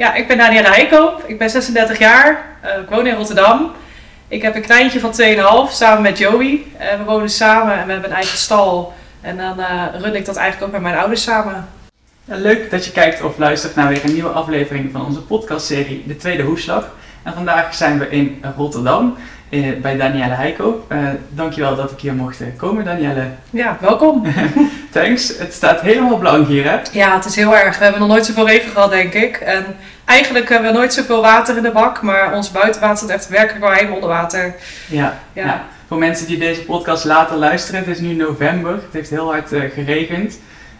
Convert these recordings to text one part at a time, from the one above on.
Ja, ik ben Danielle Heikoop. Ik ben 36 jaar. Uh, ik woon in Rotterdam. Ik heb een kleintje van 2,5 samen met Joey. Uh, we wonen samen en we hebben een eigen stal. En dan uh, run ik dat eigenlijk ook met mijn ouders samen. Leuk dat je kijkt of luistert naar weer een nieuwe aflevering van onze podcastserie De Tweede Hoeslag. En vandaag zijn we in Rotterdam eh, bij Danielle Heiko. Uh, dankjewel dat ik hier mocht komen, Danielle. Ja, welkom. Thanks. Het staat helemaal blank hier, hè? Ja, het is heel erg. We hebben nog nooit zoveel regen gehad, denk ik. En eigenlijk hebben we nooit zoveel water in de bak, maar ons buitenwater staat echt werkelijk wel helemaal onder water. Ja, ja. ja, Voor mensen die deze podcast later luisteren, het is nu november. Het heeft heel hard uh, geregend.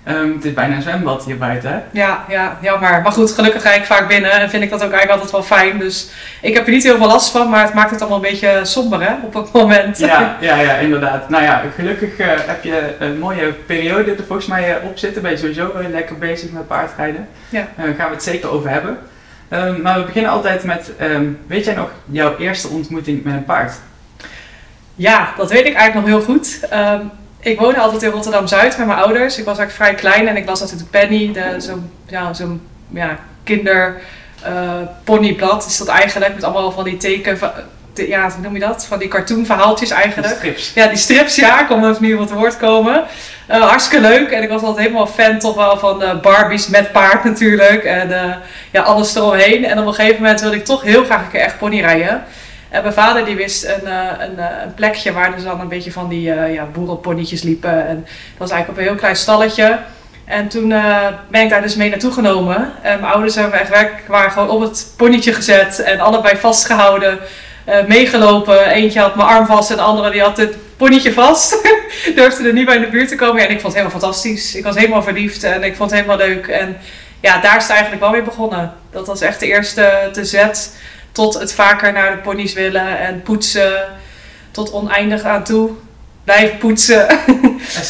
Um, het is bijna een zwembad hier buiten, hè? Ja, ja, jammer. Maar goed, gelukkig ga ik vaak binnen en vind ik dat ook eigenlijk altijd wel fijn. Dus ik heb er niet heel veel last van, maar het maakt het allemaal een beetje somber, hè, op het moment. Ja, ja, ja inderdaad. Nou ja, gelukkig uh, heb je een mooie periode er volgens mij uh, op zitten. Ben je sowieso uh, lekker bezig met paardrijden. Ja. Daar gaan we het zeker over hebben. Um, maar we beginnen altijd met, um, weet jij nog jouw eerste ontmoeting met een paard? Ja, dat weet ik eigenlijk nog heel goed. Ik woonde altijd in Rotterdam-Zuid met mijn ouders. Ik was eigenlijk vrij klein en ik las altijd de Penny, zo'n ja, zo ja, kinder uh, ponyblad is dat eigenlijk, met allemaal van die teken, ja, hoe noem je dat? Van die cartoonverhaaltjes eigenlijk. Die strips. Ja, die strips, ja, ik kom even nu op het woord komen. Uh, hartstikke leuk en ik was altijd helemaal fan toch wel van de Barbies met paard natuurlijk en uh, ja, alles eromheen. En op een gegeven moment wilde ik toch heel graag een keer echt pony rijden. Mijn vader die wist een, eh, een, eh, een plekje waar dus dan een beetje van die uh, ja, boerenponnetjes liepen. En dat was eigenlijk op een heel klein stalletje. En toen ben ik daar dus mee naartoe genomen. En mijn ouders hebben echt werkelijk waren gewoon op het ponnetje gezet en allebei vastgehouden. meegelopen. Eentje had mijn arm vast en de andere die had het ponnetje vast. Durfde er niet bij in de buurt te komen. en ik vond het helemaal fantastisch. Ik was helemaal verliefd en ik vond het helemaal leuk. En ja, daar is het eigenlijk wel weer begonnen. Dat was echt de eerste te zet tot het vaker naar de ponies willen en poetsen. Tot oneindig aan toe. Blijf poetsen.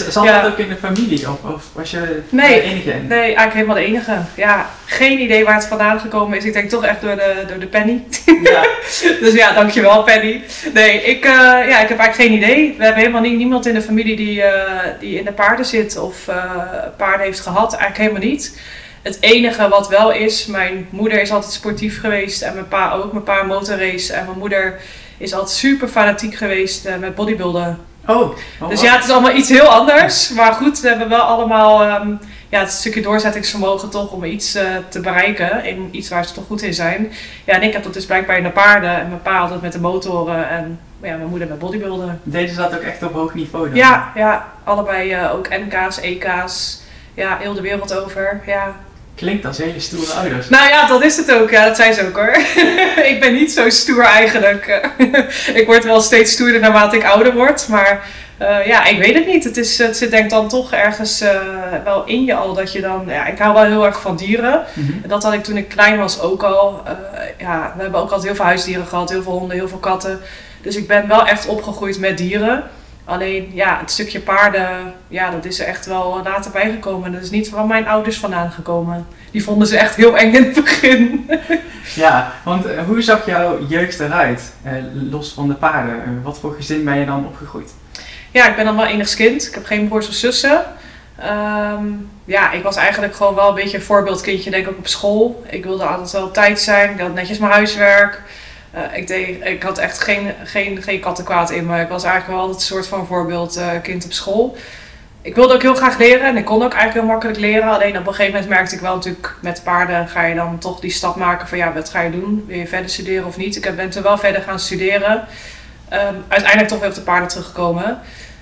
Zat ja. dat ook in de familie? Of, of was je nee, de enige? Nee, eigenlijk helemaal de enige. Ja, geen idee waar het vandaan gekomen is. Ik denk toch echt door de, door de Penny. Ja. dus ja, dankjewel Penny. Nee, ik, uh, ja, ik heb eigenlijk geen idee. We hebben helemaal niet, niemand in de familie die, uh, die in de paarden zit of uh, paarden heeft gehad. Eigenlijk helemaal niet. Het enige wat wel is, mijn moeder is altijd sportief geweest en mijn pa ook. Mijn pa motorrace en mijn moeder is altijd super fanatiek geweest uh, met bodybuilden. Oh, oh, Dus ja, het is allemaal iets heel anders. Maar goed, we hebben wel allemaal um, ja, het stukje doorzettingsvermogen toch om iets uh, te bereiken. In iets waar ze toch goed in zijn. Ja, en ik heb dat dus blijkbaar in de paarden. En mijn pa altijd met de motoren en ja, mijn moeder met bodybuilden. Deze zat ook echt op hoog niveau dan? Ja, ja allebei uh, ook NK's, EK's. Ja, heel de wereld over. Ja, Klinkt als hele stoere ouders. Nou ja, dat is het ook. Ja, dat zijn ze ook hoor. ik ben niet zo stoer eigenlijk. ik word wel steeds stoerder naarmate ik ouder word. Maar uh, ja, ik weet het niet. Het, is, het zit denk ik dan toch ergens uh, wel in je al dat je dan... Ja, ik hou wel heel erg van dieren. Mm -hmm. Dat had ik toen ik klein was ook al. Uh, ja, we hebben ook altijd heel veel huisdieren gehad. Heel veel honden, heel veel katten. Dus ik ben wel echt opgegroeid met dieren. Alleen ja, het stukje paarden, ja, dat is er echt wel later bijgekomen. Dat is niet van mijn ouders vandaan gekomen. Die vonden ze echt heel eng in het begin. ja, want uh, hoe zag jouw jeugd eruit? Uh, los van de paarden. Uh, wat voor gezin ben je dan opgegroeid? Ja, ik ben dan wel enigskind. Ik heb geen broers of zussen. Um, ja, ik was eigenlijk gewoon wel een beetje een voorbeeldkindje, denk ik, op school. Ik wilde altijd wel op tijd zijn. Ik had netjes mijn huiswerk. Uh, ik, deed, ik had echt geen, geen, geen kattenkwaad in me. Ik was eigenlijk wel altijd een soort van voorbeeldkind uh, op school. Ik wilde ook heel graag leren en ik kon ook eigenlijk heel makkelijk leren. Alleen op een gegeven moment merkte ik wel natuurlijk met paarden ga je dan toch die stap maken van ja, wat ga je doen? Wil je verder studeren of niet? Ik ben toen wel verder gaan studeren. Um, uiteindelijk toch weer op de paarden teruggekomen.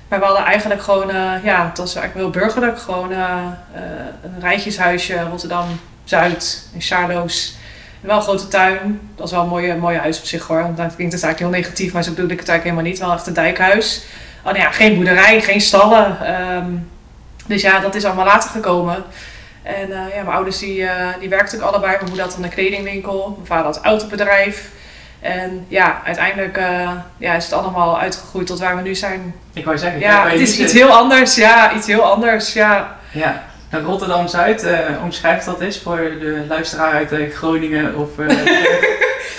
Maar we hadden eigenlijk gewoon, uh, ja, het was eigenlijk wel burgerlijk. Gewoon een rijtjeshuisje Rotterdam Zuid in Charloes wel een grote tuin. Dat was wel een mooie, mooie huis op zich hoor. Dat klinkt het eigenlijk heel negatief, maar zo bedoelde ik het eigenlijk helemaal niet. Wel echt een dijkhuis. Oh, nou ja, geen boerderij, geen stallen. Um, dus ja, dat is allemaal later gekomen. En uh, ja, mijn ouders die, uh, die werkten ook allebei. Mijn moeder had een kledingwinkel. Mijn vader had een autobedrijf. En ja, uiteindelijk uh, ja, is het allemaal uitgegroeid tot waar we nu zijn. Ik wou zeggen, ja, het is iets heel anders. Ja, iets heel anders. Ja. ja. Rotterdam-Zuid, uh, omschrijft dat eens voor de luisteraar uit uh, Groningen of...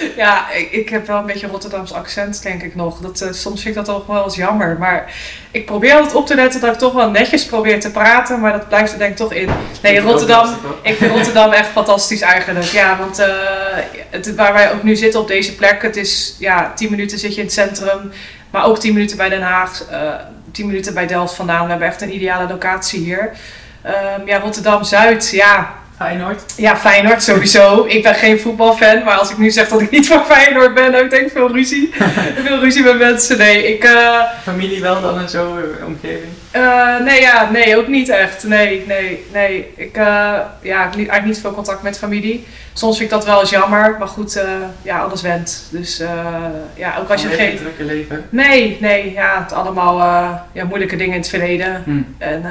Uh, ja, ik, ik, heb wel een beetje Rotterdams accent, denk ik nog. Dat, soms vind ik dat toch wel eens jammer. Maar ik probeer altijd op te letten dat ik toch wel netjes probeer te praten. Maar dat blijft er denk ik toch in. Nee, Rotterdam, ik vind Rotterdam echt fantastisch eigenlijk. Ja, want het, waar wij ook nu zitten op deze plek, het is ja, 10 minuten zit je in het centrum. Maar ook 10 minuten bij Den Haag, uh, 10 minuten bij Delft vandaan. We hebben echt een ideale locatie hier. Um, ja, Rotterdam-Zuid, ja, Feyenoord? Ja, Feyenoord sowieso. Ik ben geen voetbalfan, maar als ik nu zeg dat ik niet van Feyenoord ben, dan denk ik veel ruzie. veel ruzie met mensen. Nee, ik... Uh, Familie wel dan en zo, omgeving? Uh, nee, ja, nee, ook niet echt. Nee, nee, nee. Ik ja, heb eigenlijk niet veel contact met familie. Soms vind ik dat wel eens jammer, maar goed, ja, alles went. Dus ja, ook als je geen... drukke leven? Nee, nee, ja, het allemaal ja, moeilijke dingen in het verleden. Hmm. En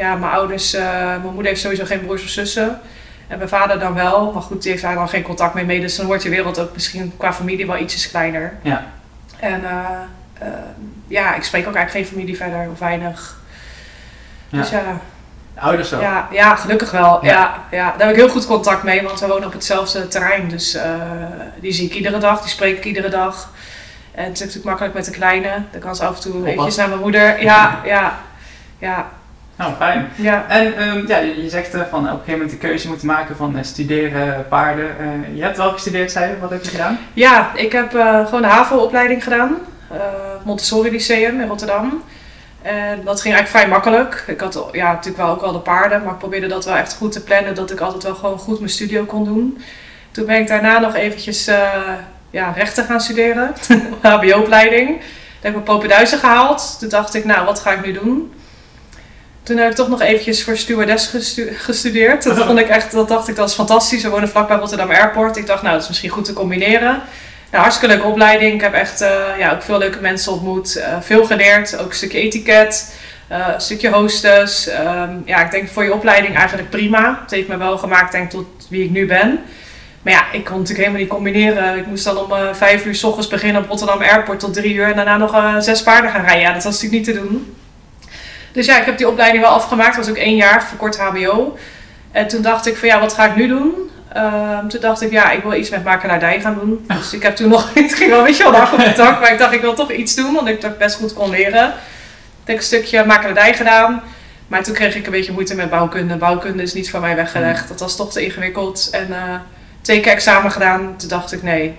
ja, mijn ouders, uh, mijn moeder heeft sowieso geen broers of zussen. En mijn vader dan wel, maar goed, die heeft daar dan geen contact mee mee. Dus dan wordt je wereld ook misschien qua familie wel ietsjes kleiner. Ja. En uh, uh, ja, ik spreek ook eigenlijk geen familie verder, of weinig. Ja. Dus ja. Ouders wel? Ja, ja gelukkig wel. Ja. Ja, ja. Daar heb ik heel goed contact mee, want we wonen op hetzelfde terrein. Dus die zie ik iedere dag, die spreek ik iedere dag. En het is natuurlijk makkelijk met de kleine. Dan kan ze af en toe eventjes naar mijn moeder. Ja, ja, ja. Nou, fijn. Ja. En um, ja, je, je zegt uh, van op een gegeven moment de keuze moeten maken van uh, studeren paarden. Uh, je hebt wel gestudeerd, zei je? Wat heb je gedaan? Ja, ik heb gewoon de HAVO-opleiding gedaan. Montessori Lyceum in Rotterdam. En dat ging eigenlijk vrij makkelijk. Ik had ja, natuurlijk wel ook wel de paarden, maar ik probeerde dat wel echt goed te plannen, dat ik altijd wel gewoon goed mijn studio kon doen. Toen ben ik daarna nog eventjes ja, rechten gaan studeren, HBO-opleiding. Toen heb ik mijn Popenduizen gehaald. Toen dacht ik, nou, wat ga ik nu doen? Toen heb ik toch nog eventjes voor stewardess gestudeerd. Dat vond ik echt, dat dacht ik, dat is fantastisch. We wonen vlakbij Rotterdam Airport. Ik dacht, nou, dat is misschien goed te combineren. Nou, hartstikke leuke opleiding. Ik heb echt uh, ja, ook veel leuke mensen ontmoet. Uh, veel geleerd. Ook een stukje etiket. Uh, een stukje hostess. Um, ja, ik denk voor je opleiding eigenlijk prima. Het heeft me wel gemaakt, denk tot wie ik nu ben. Maar ja, ik kon natuurlijk helemaal niet combineren. Ik moest dan om vijf uur s ochtends beginnen op Rotterdam Airport tot drie uur. En daarna nog zes paarden gaan rijden. Ja, dat was natuurlijk niet te doen. Dus ja, ik heb die opleiding wel afgemaakt. Dat was ook één jaar, verkort HBO. En toen dacht ik van ja, wat ga ik nu doen? Um, toen dacht ik, ja, ik wil iets met makelaardij gaan doen. Dus ik heb toen nog, het ging wel, weet je wel, dag op de tak. Maar ik dacht, ik wil toch iets doen, want ik dacht best goed kon leren. Ik heb een stukje makelaardij gedaan. Maar toen kreeg ik een beetje moeite met bouwkunde. Bouwkunde is niet van mij weggelegd. Dat was toch te ingewikkeld. En uh, twee keer examen gedaan. Toen dacht ik, nee,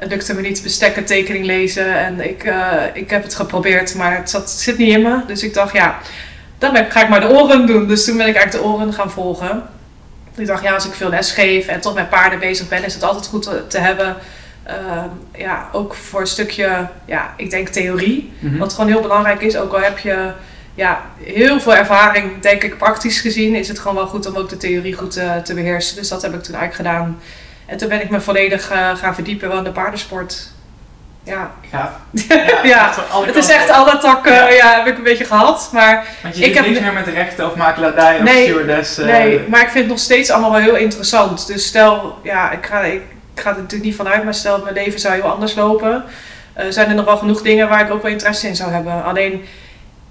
het lukte me niet bestekken, tekening lezen. En ik, uh, ik heb het geprobeerd, maar het, zat, zit niet in me. Dus ik dacht, ja, dan ga ik maar de oren doen. Dus toen ben ik eigenlijk de oren gaan volgen. Ik dacht, ja, als ik veel les geef en toch met paarden bezig ben, is het altijd goed te, te hebben. Uh, ja, ook voor een stukje, ja, ik denk theorie. Mm -hmm. Wat gewoon heel belangrijk is. Ook al heb je ja, heel veel ervaring, denk ik, praktisch gezien, is het gewoon wel goed om ook de theorie goed te, te beheersen. Dus dat heb ik toen eigenlijk gedaan. En toen ben ik me volledig uh, gaan verdiepen in de paardensport. Ja. Ja, ja. het is echt alle takken ja. ja. heb ik een beetje gehad. Maar Want je ik heb niks meer met rechten of makelaardij of stewardess. Uh, nee, maar ik vind het nog steeds allemaal wel heel interessant. Dus stel, ja, ik ga, ik, ik ga er natuurlijk niet vanuit, maar stel mijn leven zou heel anders lopen. Uh, zijn er nog wel genoeg dingen waar ik ook wel interesse in zou hebben. Alleen,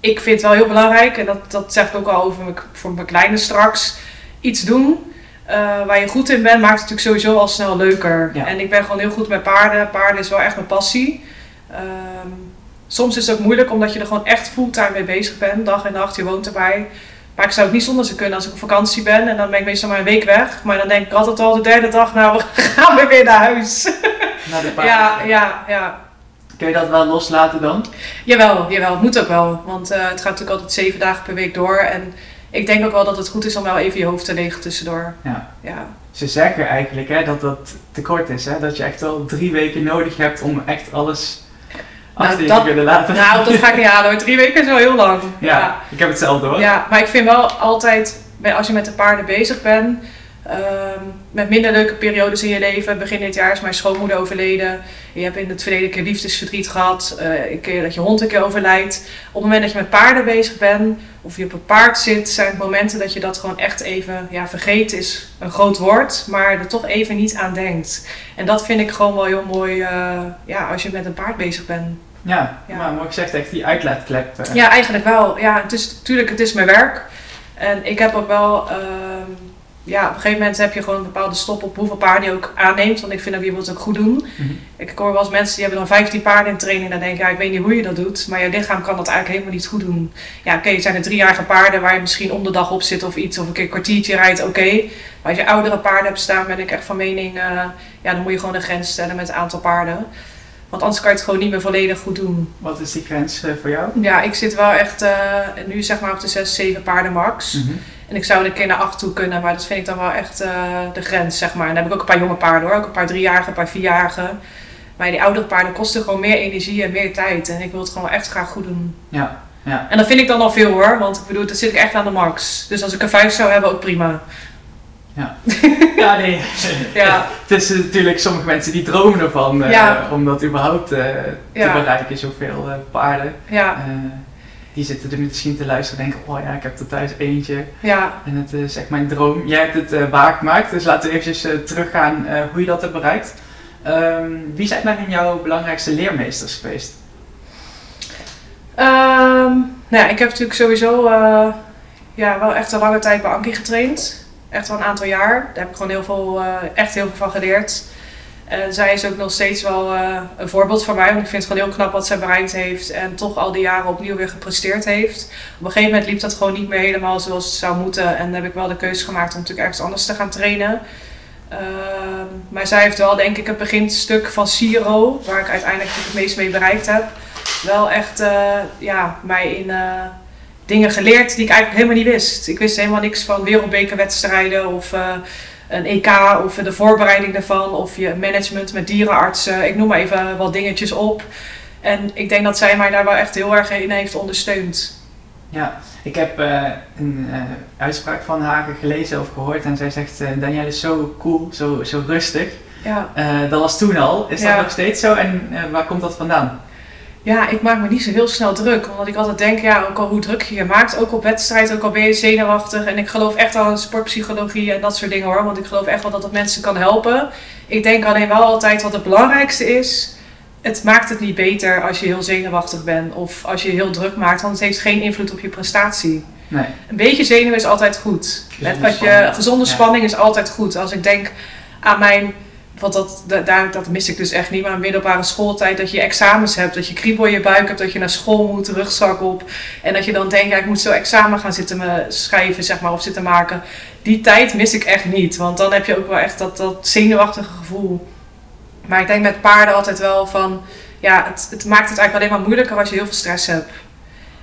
ik vind het wel heel belangrijk, en dat, dat zeg ik ook al over mijn, voor mijn kleine straks, iets doen uh, waar je goed in bent, maakt het natuurlijk sowieso al snel leuker. Ja. En ik ben gewoon heel goed met paarden. Paarden is wel echt mijn passie. Um, soms is het ook moeilijk omdat je er gewoon echt fulltime mee bezig bent. Dag en nacht, je woont erbij. Maar ik zou het niet zonder ze kunnen als ik op vakantie ben. En dan ben ik meestal maar een week weg. Maar dan denk ik altijd al de derde dag, nou we gaan weer weer naar huis. Naar de paarden. Ja, ja, ja. Kun je dat wel loslaten dan? Jawel, jawel. Het moet ook wel. Want uh, het gaat natuurlijk altijd zeven dagen per week door. En ik denk ook wel dat het goed is om wel even je hoofd te legen tussendoor. Ja. ja. Ze zeggen eigenlijk hè, dat dat tekort is. Hè? Dat je echt wel drie weken nodig hebt om echt alles achter nou, je te kunnen laten. Nou, dat ga ik niet halen. Drie weken is wel heel lang. Ja, ja. ik heb hetzelfde hoor. Ja, maar ik vind wel altijd, als je met de paarden bezig bent, Um, met minder leuke periodes in je leven. Begin dit jaar is mijn schoonmoeder overleden. Je hebt in het verleden een keer liefdesverdriet gehad. Uh, een keer dat je hond een keer overlijdt. Op het moment dat je met paarden bezig bent of je op een paard zit, zijn het momenten dat je dat gewoon echt even ja, vergeten is een groot woord, maar er toch even niet aan denkt. En dat vind ik gewoon wel heel mooi uh, ja, als je met een paard bezig bent. Ja, ja. maar mooi gezegd, echt die uitlaatklep. Uh. Ja, eigenlijk wel. Ja, het is natuurlijk, het is mijn werk. En ik heb ook wel. Uh, ja, op een gegeven moment heb je gewoon een bepaalde stop op hoeveel paarden je ook aanneemt. Want ik vind dat je het ook goed doen. Mhm. Ik hoor wel eens mensen die hebben dan 15 paarden in training. En dan denk ik, ja, ik weet niet hoe je dat doet. Maar je lichaam kan dat eigenlijk helemaal niet goed doen. Ja, oké, het zijn er driejarige paarden waar je misschien om de dag op zit of iets. Of een keer een kwartiertje rijdt, oké. Maar als je oudere paarden hebt staan, ben ik echt van mening, eh, ja, dan moet je gewoon een grens stellen met het aantal paarden. Want anders kan je het gewoon niet meer volledig goed doen. Wat is die grens eh, voor jou? Ja, ik zit wel echt uh, nu zeg maar op de 6, 7 paarden max. Mhm. En ik zou er een keer naar 8 toe kunnen, maar dat vind ik dan wel echt uh, de grens, zeg maar. En dan heb ik ook een paar jonge paarden hoor, ook een paar driejarigen, een paar vierjarigen. Maar die oudere paarden kosten gewoon meer energie en meer tijd. En ik wil het gewoon echt graag goed doen. Ja, ja. En dat vind ik dan al veel hoor, want ik bedoel, dan zit ik echt aan de max. Dus als ik er vijf zou hebben, ook prima. Ja, ja nee. Ja. Het is natuurlijk sommige mensen die dromen ervan uh, Ja. om dat überhaupt eh, te bereiken, zoveel eh, paarden. Ja, Eh, die zitten er misschien te luisteren en denken, oh ja, ik heb er thuis eentje ja. en het is echt mijn droom. Jij hebt het eh, waargemaakt, dus laten we eventjes eh, teruggaan eh, hoe je dat hebt bereikt. Ehm, wie zijn daarin jouw belangrijkste leermeesters geweest? Ehm, nou ja, ik heb natuurlijk sowieso ja, wel echt een lange tijd bij Ankie getraind. Echt wel een aantal jaar. Daar heb ik gewoon heel veel, echt heel veel van geleerd. En zij is ook nog steeds wel eh, een voorbeeld voor mij. Want ik vind het gewoon heel knap wat zij bereikt heeft. En toch al die jaren opnieuw weer gepresteerd heeft. Op een gegeven moment liep dat gewoon niet meer helemaal zoals het zou moeten. En dan heb ik wel de keuze gemaakt om natuurlijk ergens anders te gaan trainen. Ehm, maar zij heeft wel, denk ik, het beginstuk van Siro, waar ik uiteindelijk het meest mee bereikt heb, wel echt eh, ja, mij in eh, dingen geleerd die ik eigenlijk helemaal niet wist. Ik wist helemaal niks van wereldbekerwedstrijden of een EK of de voorbereiding daarvan of je management met dierenartsen. Ik noem maar even wat dingetjes op. En ik denk dat zij mij daar wel echt heel erg in heeft ondersteund. Ja, ik heb eh, een eh, uitspraak van haar gelezen of gehoord en zij zegt, eh Danielle is zo cool, zo, zo rustig. Ja. Dat was toen al. Is Ja. dat nog steeds zo en waar komt dat vandaan? Ja, ik maak me niet zo heel snel druk. Omdat ik altijd denk, ja, ook al hoe druk je je maakt, ook op wedstrijd, ook al ben je zenuwachtig. En ik geloof echt al in sportpsychologie en dat soort dingen hoor. Want ik geloof echt wel dat het mensen kan helpen. Ik denk alleen wel altijd wat het belangrijkste is. Het maakt het niet beter als je heel zenuwachtig bent of als je heel druk maakt. Want het heeft geen invloed op je prestatie. Nee. Een beetje zenuw is altijd goed. Gezonde als je, spanning. gezonde Ja. spanning is altijd goed. Als ik denk aan mijn, want dat, da- daar, dat mis ik dus echt niet, maar mijn middelbare schooltijd, dat je examens hebt, dat je kriebel in je buik hebt, dat je naar school moet, rugzak op. En dat je dan denkt, ja, ik moet zo examen gaan zitten schrijven, zeg maar, of zitten maken. Die tijd mis ik echt niet, want dan heb je ook wel echt dat, dat zenuwachtige gevoel. Maar ik denk met paarden altijd wel van, ja, het, het maakt het eigenlijk alleen maar moeilijker als je heel veel stress hebt.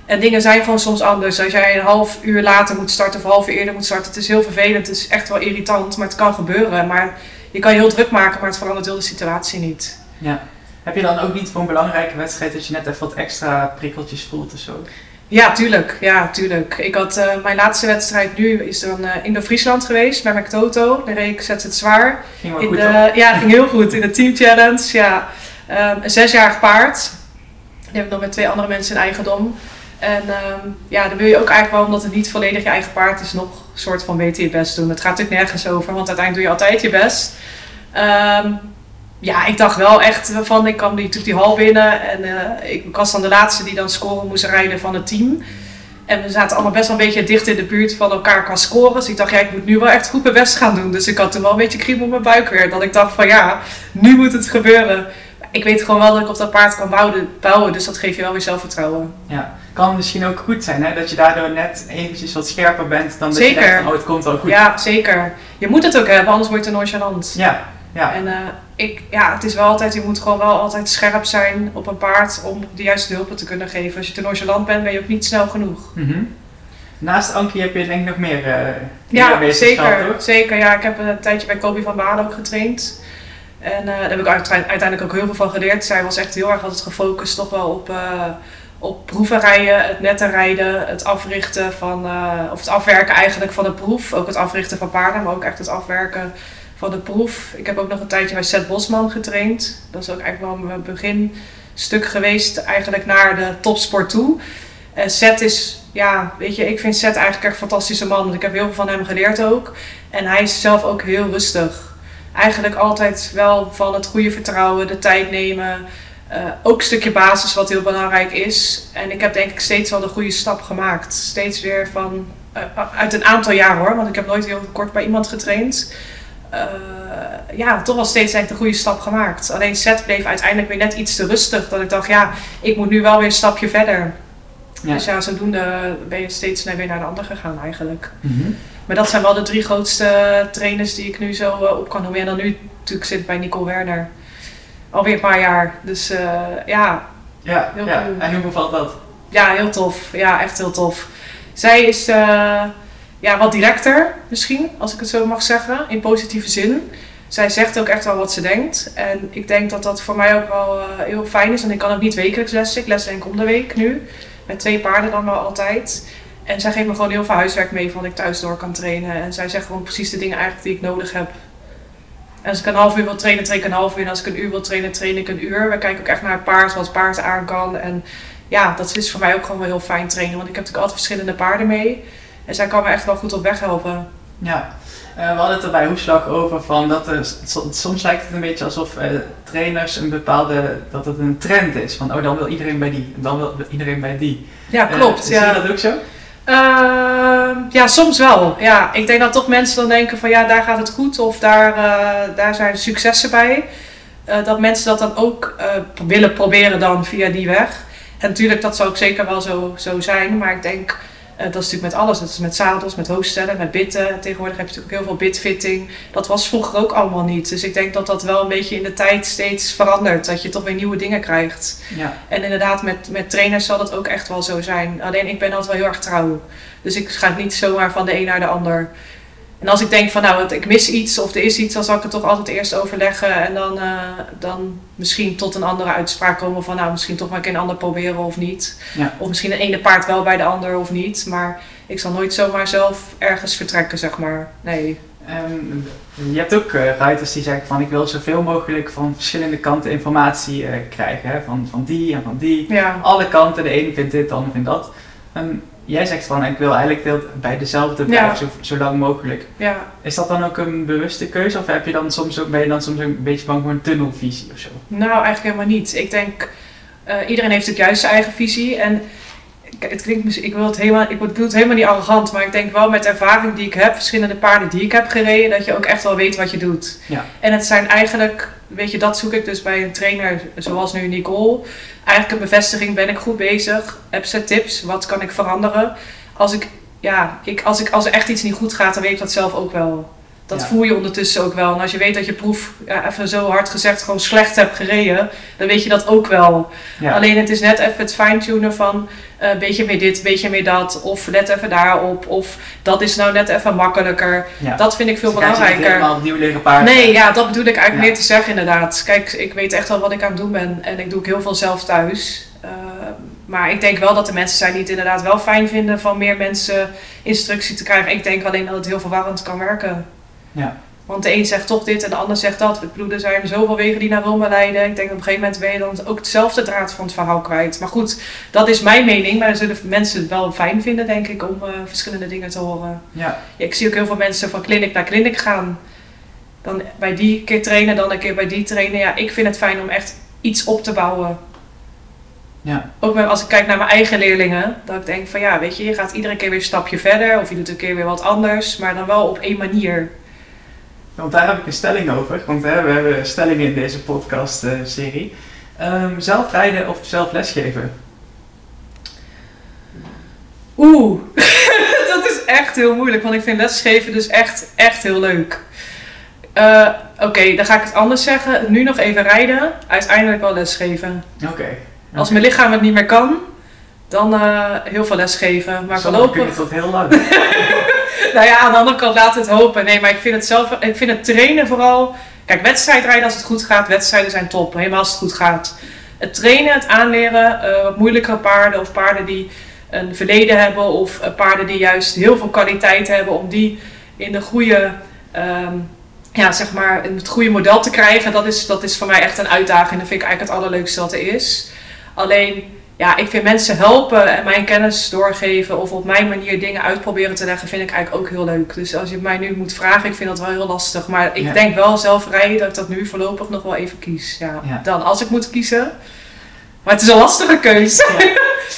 En dingen zijn gewoon soms anders. Als jij een half uur later moet starten of een half uur eerder moet starten, het is heel vervelend. Het is echt wel irritant, maar het kan gebeuren. Maar je kan je heel druk maken, maar het verandert heel de situatie niet. Ja. Heb je dan ook niet voor een belangrijke wedstrijd dat je net even wat extra prikkeltjes voelt of zo? Ja, tuurlijk. Ja, tuurlijk. Ik had eh, mijn laatste wedstrijd nu is dan eh Indo-Friesland geweest bij McToto. Daar reed ik zet het zwaar. Ging wel In goed de, ja, ging heel goed. In de team challenge, ja. Ehm, een zesjarig paard. Die heb ik nog met twee andere mensen in eigendom. En ehm, ja, dan wil je ook eigenlijk wel, omdat het niet volledig je eigen paard is, nog een soort van beter je best doen. Het gaat natuurlijk nergens over, want uiteindelijk doe je altijd je best. Ehm, ja, ik dacht wel echt van, ik kwam natuurlijk die hal binnen en eh, ik was dan de laatste die dan scoren moest rijden van het team. En we zaten allemaal best wel een beetje dicht in de buurt van elkaar qua scoren. Dus ik dacht, ja, ik moet nu wel echt goed mijn best gaan doen. Dus ik had toen wel een beetje kriebel op mijn buik weer. Dat ik dacht van, ja, nu moet het gebeuren. Ik weet gewoon wel dat ik op dat paard kan bouwen, bouwen dus dat geeft je wel weer zelfvertrouwen. Ja. Kan misschien ook goed zijn hè? dat je daardoor net eventjes wat scherper bent dan dat je denkt oh het komt wel goed. Ja, zeker. Je moet het ook hebben, anders word je te nonchalant. Ja. ja. En eh, ik, ja, het is wel altijd, je moet gewoon wel altijd scherp zijn op een paard om de juiste hulpen te kunnen geven. Als je te nonchalant bent, ben je ook niet snel genoeg. Mhm. Naast Ankie heb je denk ik nog meer uh, Ja, zeker. zeker. Ja, ik heb een tijdje bij Kobi van Balen ook getraind. En uh, daar heb ik uiteindelijk ook heel veel van geleerd. Zij was echt heel erg altijd gefocust toch wel op, op proeven rijden, het netten rijden, het africhten van, uh, of het afwerken eigenlijk van de proef. Ook het africhten van paarden, maar ook echt het afwerken van de proef. Ik heb ook nog een tijdje bij Seth Bosman getraind. Dat is ook eigenlijk wel mijn beginstuk geweest eigenlijk naar de topsport toe. En Seth is, ja, weet je, ik vind Seth eigenlijk echt een fantastische man. Want ik heb heel veel van hem geleerd ook. En hij is zelf ook heel rustig eigenlijk altijd wel van het goede vertrouwen, de tijd nemen. Uh, ook een stukje basis wat heel belangrijk is. En ik heb denk ik steeds wel de goede stap gemaakt. Steeds weer van uit een aantal jaar hoor, want ik heb nooit heel kort bij iemand getraind. ja, toch wel steeds eigenlijk de goede stap gemaakt. Alleen set bleef uiteindelijk weer net iets te rustig. Dat ik dacht, ja, ik moet nu wel weer een stapje verder. Ja. Dus ja, zodoende ben je steeds weer naar de ander gegaan eigenlijk. Mhm. Maar dat zijn wel de drie grootste trainers die ik nu zo op kan noemen. En dan nu natuurlijk zit bij Nicole Werner. Alweer een paar jaar. Dus ja, ja, heel ja. En hoe bevalt dat? Ja, heel tof. Ja, echt heel tof. Zij is uh, ja, wat directer misschien, als ik het zo mag zeggen, in positieve zin. Zij zegt ook echt wel wat ze denkt. En ik denk dat dat voor mij ook wel uh, heel fijn is. En ik kan ook niet wekelijks lessen. Ik les denk om de week nu. Met twee paarden dan wel altijd. En zij geeft me gewoon heel veel huiswerk mee van ik thuis door kan trainen. En zij zegt gewoon precies de dingen eigenlijk die ik nodig heb als ik een half uur wil trainen, train ik een half uur. En als ik een uur wil trainen, train ik een uur. We kijken ook echt naar het paard, wat het paard aan kan. En ja, dat is voor mij ook gewoon wel heel fijn trainen. Want ik heb natuurlijk altijd verschillende paarden mee. En zij kan me echt wel goed op weg helpen. Ja, uh, we hadden het er bij Hoeslag over van dat er, soms lijkt het een beetje alsof uh, trainers een bepaalde, dat het een trend is. Van oh, dan wil iedereen bij die, dan wil iedereen bij die. Ja, klopt. Uh, zie je dat ook zo? Uh, ja, soms wel. Ja, ik denk dat toch mensen dan denken van ja, daar gaat het goed of daar, uh, daar zijn successen bij. Uh, dat mensen dat dan ook eh, willen proberen dan via die weg. En natuurlijk, dat zou ook zeker wel zo, zo zijn. Maar ik denk dat is natuurlijk met alles. Dat is met zadels, met hoofdstellen, met bitten. Tegenwoordig heb je natuurlijk heel veel bitfitting. Dat was vroeger ook allemaal niet. Dus ik denk dat dat wel een beetje in de tijd steeds verandert. Dat je toch weer nieuwe dingen krijgt. Ja. En inderdaad, met, met trainers zal dat ook echt wel zo zijn. Alleen ik ben altijd wel heel erg trouw. Dus ik ga niet zomaar van de een naar de ander. En als ik denk van nou, ik mis iets of er is iets, dan zal ik het toch altijd eerst overleggen en dan, uh, dan misschien tot een andere uitspraak komen van nou, misschien toch maar een keer een ander proberen of niet. Ja. Of misschien een ene paard wel bij de ander of niet. Maar ik zal nooit zomaar zelf ergens vertrekken, zeg maar. Nee. Um, je hebt ook uh, ruiters die zeggen van ik wil zoveel mogelijk van verschillende kanten informatie uh, krijgen. Hè? Van, van die en van die. Ja. Alle kanten, de ene vindt dit, de ander vindt dat. Um, jij zegt van ik wil eigenlijk bij dezelfde blijven zo, zo, lang mogelijk. Ja. Is dat dan ook een bewuste keuze of heb je dan soms ook, ben je dan soms een beetje bang voor een tunnelvisie of zo? Nou, eigenlijk helemaal niet. Ik denk, uh, iedereen heeft natuurlijk juist zijn eigen visie en het klinkt ik wil het helemaal, ik bedoel het helemaal niet arrogant, maar ik denk wel met de ervaring die ik heb, verschillende paarden die ik heb gereden, dat je ook echt wel weet wat je doet. Ja. En het zijn eigenlijk, weet je, dat zoek ik dus bij een trainer zoals nu Nicole. Eigenlijk een bevestiging, ben ik goed bezig? Heb ze tips? Wat kan ik veranderen? Als ik, ja, ik, als, ik, als er echt iets niet goed gaat, dan weet ik dat zelf ook wel. Dat voel je ondertussen ook wel. En als je weet dat je proef, ja, even zo hard gezegd, gewoon slecht hebt gereden, dan weet je dat ook wel. Alleen het is net even het fine-tunen van een uh, beetje meer dit, beetje meer dat. Of let even daarop. Of dat is nou net even makkelijker. Dat vind ik veel dus belangrijker. opnieuw leren paard. Nee, ja, dat bedoel ik eigenlijk meer te zeggen inderdaad. Kijk, ik weet echt wel wat ik aan het doen ben. En ik doe ook heel veel zelf thuis. Uh, maar ik denk wel dat er mensen zijn die het inderdaad wel fijn vinden van meer mensen instructie te krijgen. Ik denk alleen dat het heel verwarrend kan werken. Ja. Want de een zegt toch dit en de ander zegt dat. Ik bedoel, er zijn zoveel wegen die naar Rome leiden. Ik denk op een gegeven moment ben je dan ook hetzelfde draad van het verhaal kwijt. Maar goed, dat is mijn mening. Maar dan zullen mensen het wel fijn vinden, denk ik, om uh, verschillende dingen te horen. Ja. ja. Ik zie ook heel veel mensen van kliniek naar kliniek gaan. Dan bij die keer trainen, dan een keer bij die trainen. Ja, ik vind het fijn om echt iets op te bouwen. Ja. Ook als ik kijk naar mijn eigen leerlingen, dat ik denk van ja, weet je, je gaat iedere keer weer een stapje verder. Of je doet een keer weer wat anders, maar dan wel op één manier. Want daar heb ik een stelling over. Want hè, we hebben stellingen in deze podcast-serie. Uh, um, zelf rijden of zelf lesgeven? Oeh, dat is echt heel moeilijk. Want ik vind lesgeven dus echt, echt heel leuk. Uh, Oké, dan ga ik het anders zeggen. Nu nog even rijden. Uiteindelijk wel lesgeven. Oké. Als mijn lichaam het niet meer kan, dan uh, heel veel lesgeven. Maar voorlopig... kun je tot heel lang. nou ja, aan de andere kant laat het hopen. Nee, maar ik vind het zelf, ik vind het trainen vooral. Kijk, wedstrijdrijden als het goed gaat, wedstrijden zijn top, helemaal als het goed gaat. Het trainen, het aanleren, uh, wat moeilijkere paarden of paarden die een verleden hebben of uh, paarden die juist heel veel kwaliteit hebben, om die in de goede, um, ja, zeg maar, in het goede model te krijgen, dat is, dat is voor mij echt een uitdaging. Dat vind ik eigenlijk het allerleukste wat er is. Alleen ja, ik vind mensen helpen en mijn kennis doorgeven of op mijn manier dingen uitproberen te leggen, vind ik eigenlijk ook heel leuk. Dus als je mij nu moet vragen, ik vind dat wel heel lastig. Maar ik denk wel zelf rijden dat ik dat nu voorlopig nog wel even kies. Ja, Dan, als ik moet kiezen. Maar het is een lastige keuze.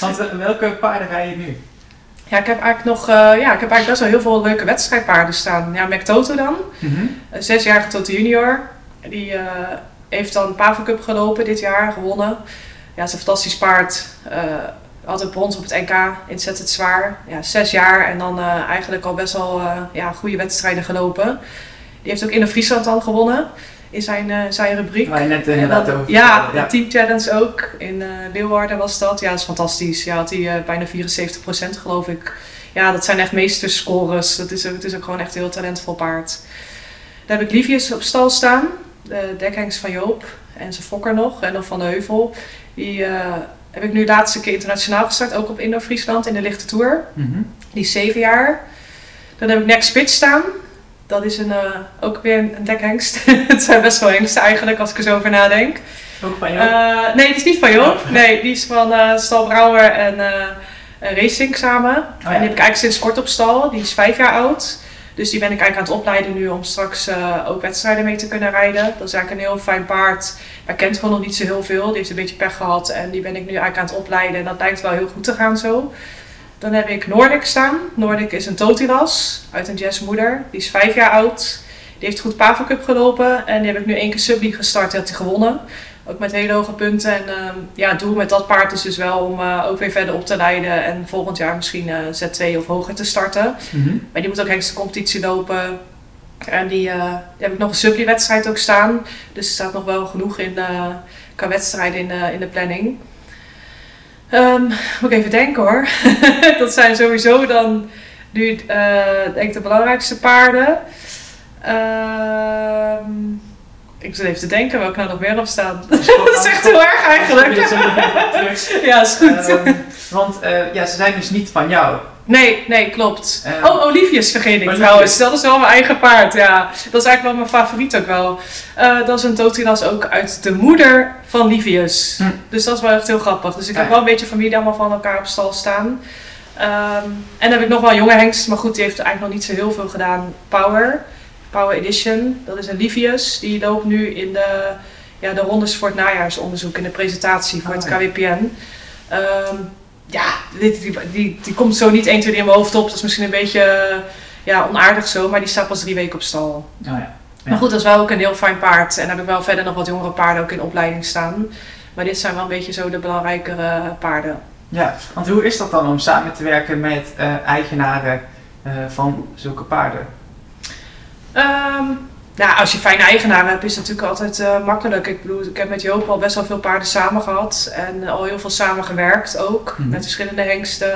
Want welke paarden rij je nu? Ja, ik heb eigenlijk nog, ja, ik heb eigenlijk best wel heel veel leuke wedstrijdpaarden staan. Ja, McToto dan, mm zesjarige Toto junior. Die heeft dan Pavo Cup gelopen dit jaar, gewonnen. Ja, het is een fantastisch paard. altijd brons op het NK, inzet het zwaar. Ja, zes jaar en dan eigenlijk al best wel ja, goede wedstrijden gelopen. Die heeft ook in de Friesland al gewonnen in zijn, uh, zijn rubriek. Waar je net inderdaad dat, over ja, de Team Challenge ook. In uh, Leeuwarden was dat. Ja, dat is fantastisch. Ja, had hij uh, bijna 74% geloof ik. Ja, dat zijn echt meesterscores. Dat is, het is ook gewoon echt een heel talentvol paard. Daar heb ik Liefjes op stal staan. De dekhengst van Joop. En zijn fokker nog. En dan Van de Heuvel. Die heb ik nu de laatste keer internationaal gestart. Ook op Indo-Friesland in de lichte tour. Mm Die is zeven jaar. Dan heb ik Next Spitz staan. Dat is een, uh, ook weer een dekhengst. het zijn best wel hengsten eigenlijk, als ik er zo over nadenk. Ook van Joop? Uh, nee, die is niet van. Oh. Nee, die is van uh, Stal Brouwer en Racing samen. Oh, ja. En die heb ik eigenlijk sinds kort op stal. Die is vijf jaar oud. Dus die ben ik eigenlijk aan het opleiden nu om straks ook wedstrijden mee te kunnen rijden. Dat is eigenlijk een heel fijn paard. Hij kent gewoon nog niet zo heel veel. Die heeft een beetje pech gehad en die ben ik nu eigenlijk aan het opleiden. En dat lijkt wel heel goed te gaan zo. Dan heb ik Noordik staan. Noordik is een totilas uit een jazzmoeder. Die is vijf jaar oud. Die heeft goed Pavo Cup gelopen. En die heb ik nu één keer Subli gestart. Die had hij gewonnen. Ook met hele hoge punten. En uh, ja, het doel met dat paard is dus wel om uh, ook weer verder op te leiden. En volgend jaar misschien uh, Z2 of hoger te starten. Mm -hmm. Maar die moet ook hengste competitie lopen. En die, die heb ik nog een Subli wedstrijd ook staan. Dus er staat nog wel genoeg in qua wedstrijden in, in de planning. Um, moet ik even denken hoor. dat zijn sowieso dan nu uh, denk ik de belangrijkste paarden. Um, ik zit even te denken welke nou nog meer op staan. dat is echt heel erg eigenlijk. ja, is goed. Um, want uh, ja, ze zijn dus niet van jou. Nee, nee, klopt. Uh, oh, Olivius vergeet ik trouwens. Dat is wel mijn eigen paard, ja. Dat is eigenlijk wel mijn favoriet ook wel. Uh, dat is een Totilas ook uit de moeder van Livius. Hm. Dus dat is wel echt heel grappig. Dus ik heb wel een beetje familie allemaal van elkaar op stal staan. Um, en dan heb ik nog wel een jonge hengst, maar goed, die heeft eigenlijk nog niet zo heel veel gedaan. Power, Power Edition. Dat is een Livius. Die loopt nu in de, ja, de rondes voor het najaarsonderzoek, in de presentatie voor het oh, KWPN. Um, ja, die, die, die, die, komt zo niet 1, 2, 3 in mijn hoofd op. Dat is misschien een beetje ja, onaardig zo, maar die staat pas drie weken op stal. Oh ja. Maar goed, dat is wel ook een heel fijn paard. En daar heb ik wel verder nog wat jongere paarden ook in opleiding staan. Maar dit zijn wel een beetje zo de belangrijkere paarden. Ja, want hoe is dat dan om samen te werken met uh, eigenaren uh, van zulke paarden? Um, nou, als je fijne eigenaren hebt, is het natuurlijk altijd uh, makkelijk. Ik bedoel, ik heb met Joop al best wel veel paarden samen gehad en al heel veel samen gewerkt ook, mhm. met verschillende hengsten.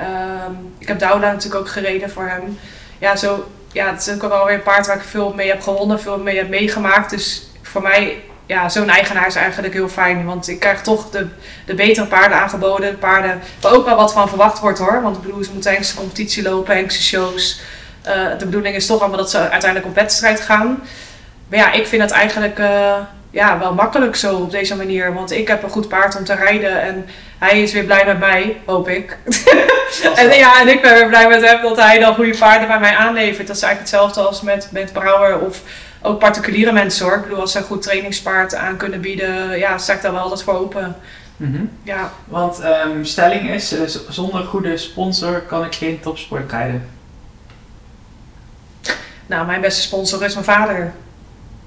Um, ik heb Douda natuurlijk ook gereden voor hem. Ja, zo, ja, het is ook wel weer een paard waar ik veel mee heb gewonnen, veel mee heb meegemaakt. Dus voor mij, ja, zo'n eigenaar is eigenlijk heel fijn. Want ik krijg toch de, de betere paarden aangeboden. Paarden waar ook wel wat van verwacht wordt hoor. Want ik bedoel, ze moeten Hengste competitie lopen, Hengste shows. Uh, de bedoeling is toch allemaal dat ze uiteindelijk op wedstrijd gaan. Maar ja, ik vind het eigenlijk uh, ja, wel makkelijk zo op deze manier. Want ik heb een goed paard om te rijden en hij is weer blij met mij, hoop ik. en, ja, en ik ben weer blij met hem dat hij dan goede paarden bij mij aanlevert. Dat is eigenlijk hetzelfde als met, met Brouwer of ook particuliere mensen hoor. Ik bedoel, als ze een goed trainingspaard aan kunnen bieden, ja, sta ik daar wel altijd voor open. Mm -hmm. ja. Want um, stelling is, uh, zonder goede sponsor kan ik geen topsport rijden. Nou, mijn beste sponsor is mijn vader.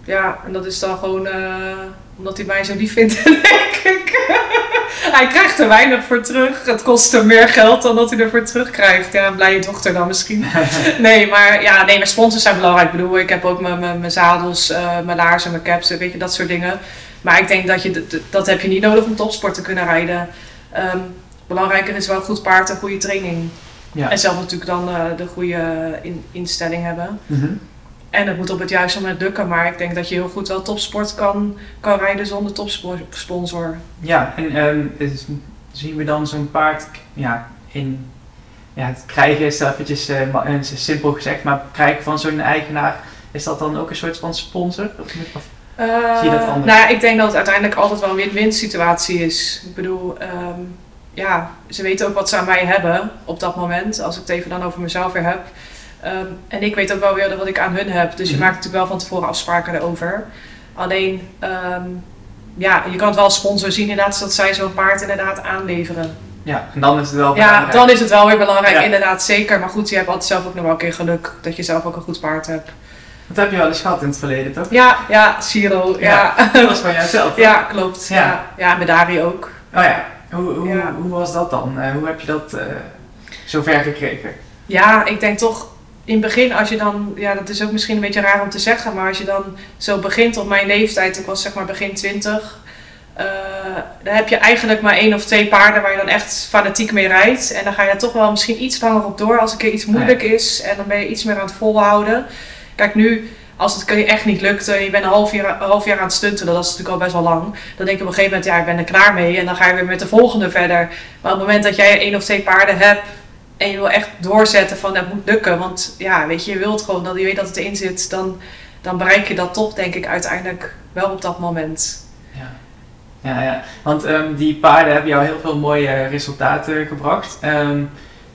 Ja, en dat is dan gewoon uh, omdat hij mij zo lief vindt, denk ik. hij krijgt er weinig voor terug. Het kost hem meer geld dan dat hij ervoor terugkrijgt. Ja, een blije dochter dan misschien. nee, maar ja, nee, mijn sponsors zijn belangrijk. Ik bedoel, ik heb ook mijn, mijn, mijn zadels, uh, mijn laarzen, mijn caps, weet je, dat soort dingen. Maar ik denk dat je dat heb je niet nodig om topsport te kunnen rijden. Um, belangrijker is wel goed paard en goede training. Ja. En zelf natuurlijk dan uh, de goede in, instelling hebben. Mm -hmm. En het moet op het juiste moment lukken, maar ik denk dat je heel goed wel topsport kan, kan rijden zonder topsponsor. Ja, en um, zien we dan zo'n paard ja, in ja, het krijgen is eventjes uh, simpel gezegd, maar krijgen van zo'n eigenaar, is dat dan ook een soort van sponsor? Of, of uh, zie je dat anders? Nou ik denk dat het uiteindelijk altijd wel een win-win situatie is. Ik bedoel, um, ja, ze weten ook wat ze aan mij hebben op dat moment. Als ik het even dan over mezelf weer heb. Um, en ik weet ook wel weer wat ik aan hun heb. Dus je mhm. maakt natuurlijk wel van tevoren afspraken erover. Alleen, um, ja, je kan het wel als sponsor zien inderdaad dat zij zo'n paard inderdaad aanleveren. Ja, en dan is het wel belangrijk. Ja, dan is het wel weer belangrijk, inderdaad, zeker. Maar goed, je hebt altijd zelf ook nog wel een keer geluk dat je zelf ook een goed paard hebt. Dat heb je wel eens gehad in het verleden, toch? Ja, ja, Siro, ja. Dat was van jouzelf, Ja, klopt. Ja, ja. met Dari ook. Oh ja, hoe, hoe, hoe was dat dan? Uh, hoe heb je dat uh, zover gekregen? Ja, ik denk toch in het begin, als je dan, ja, dat is ook misschien een beetje raar om te zeggen, maar als je dan zo begint op mijn leeftijd, ik was zeg maar begin 20, uh, dan heb je eigenlijk maar één of twee paarden waar je dan echt fanatiek mee rijdt. En dan ga je toch wel misschien iets langer op door als een keer iets moeilijk is. En dan ben je iets meer aan het volhouden. Kijk, nu, als het echt niet lukt en je bent een half jaar, half jaar aan het stuntelen, dat is natuurlijk al best wel lang. Dan denk je op een gegeven moment, ja, ik ben er klaar mee. En dan ga je weer met de volgende verder. Maar op het moment dat jij één of twee paarden hebt en je wil echt doorzetten van dat moet lukken. Want ja, weet je, je wilt gewoon dat je weet dat het erin zit. Dan, dan bereik je dat toch, denk ik, uiteindelijk wel op dat moment. Ja, ja, want um, die paarden hebben jou heel veel mooie resultaten gebracht. Um,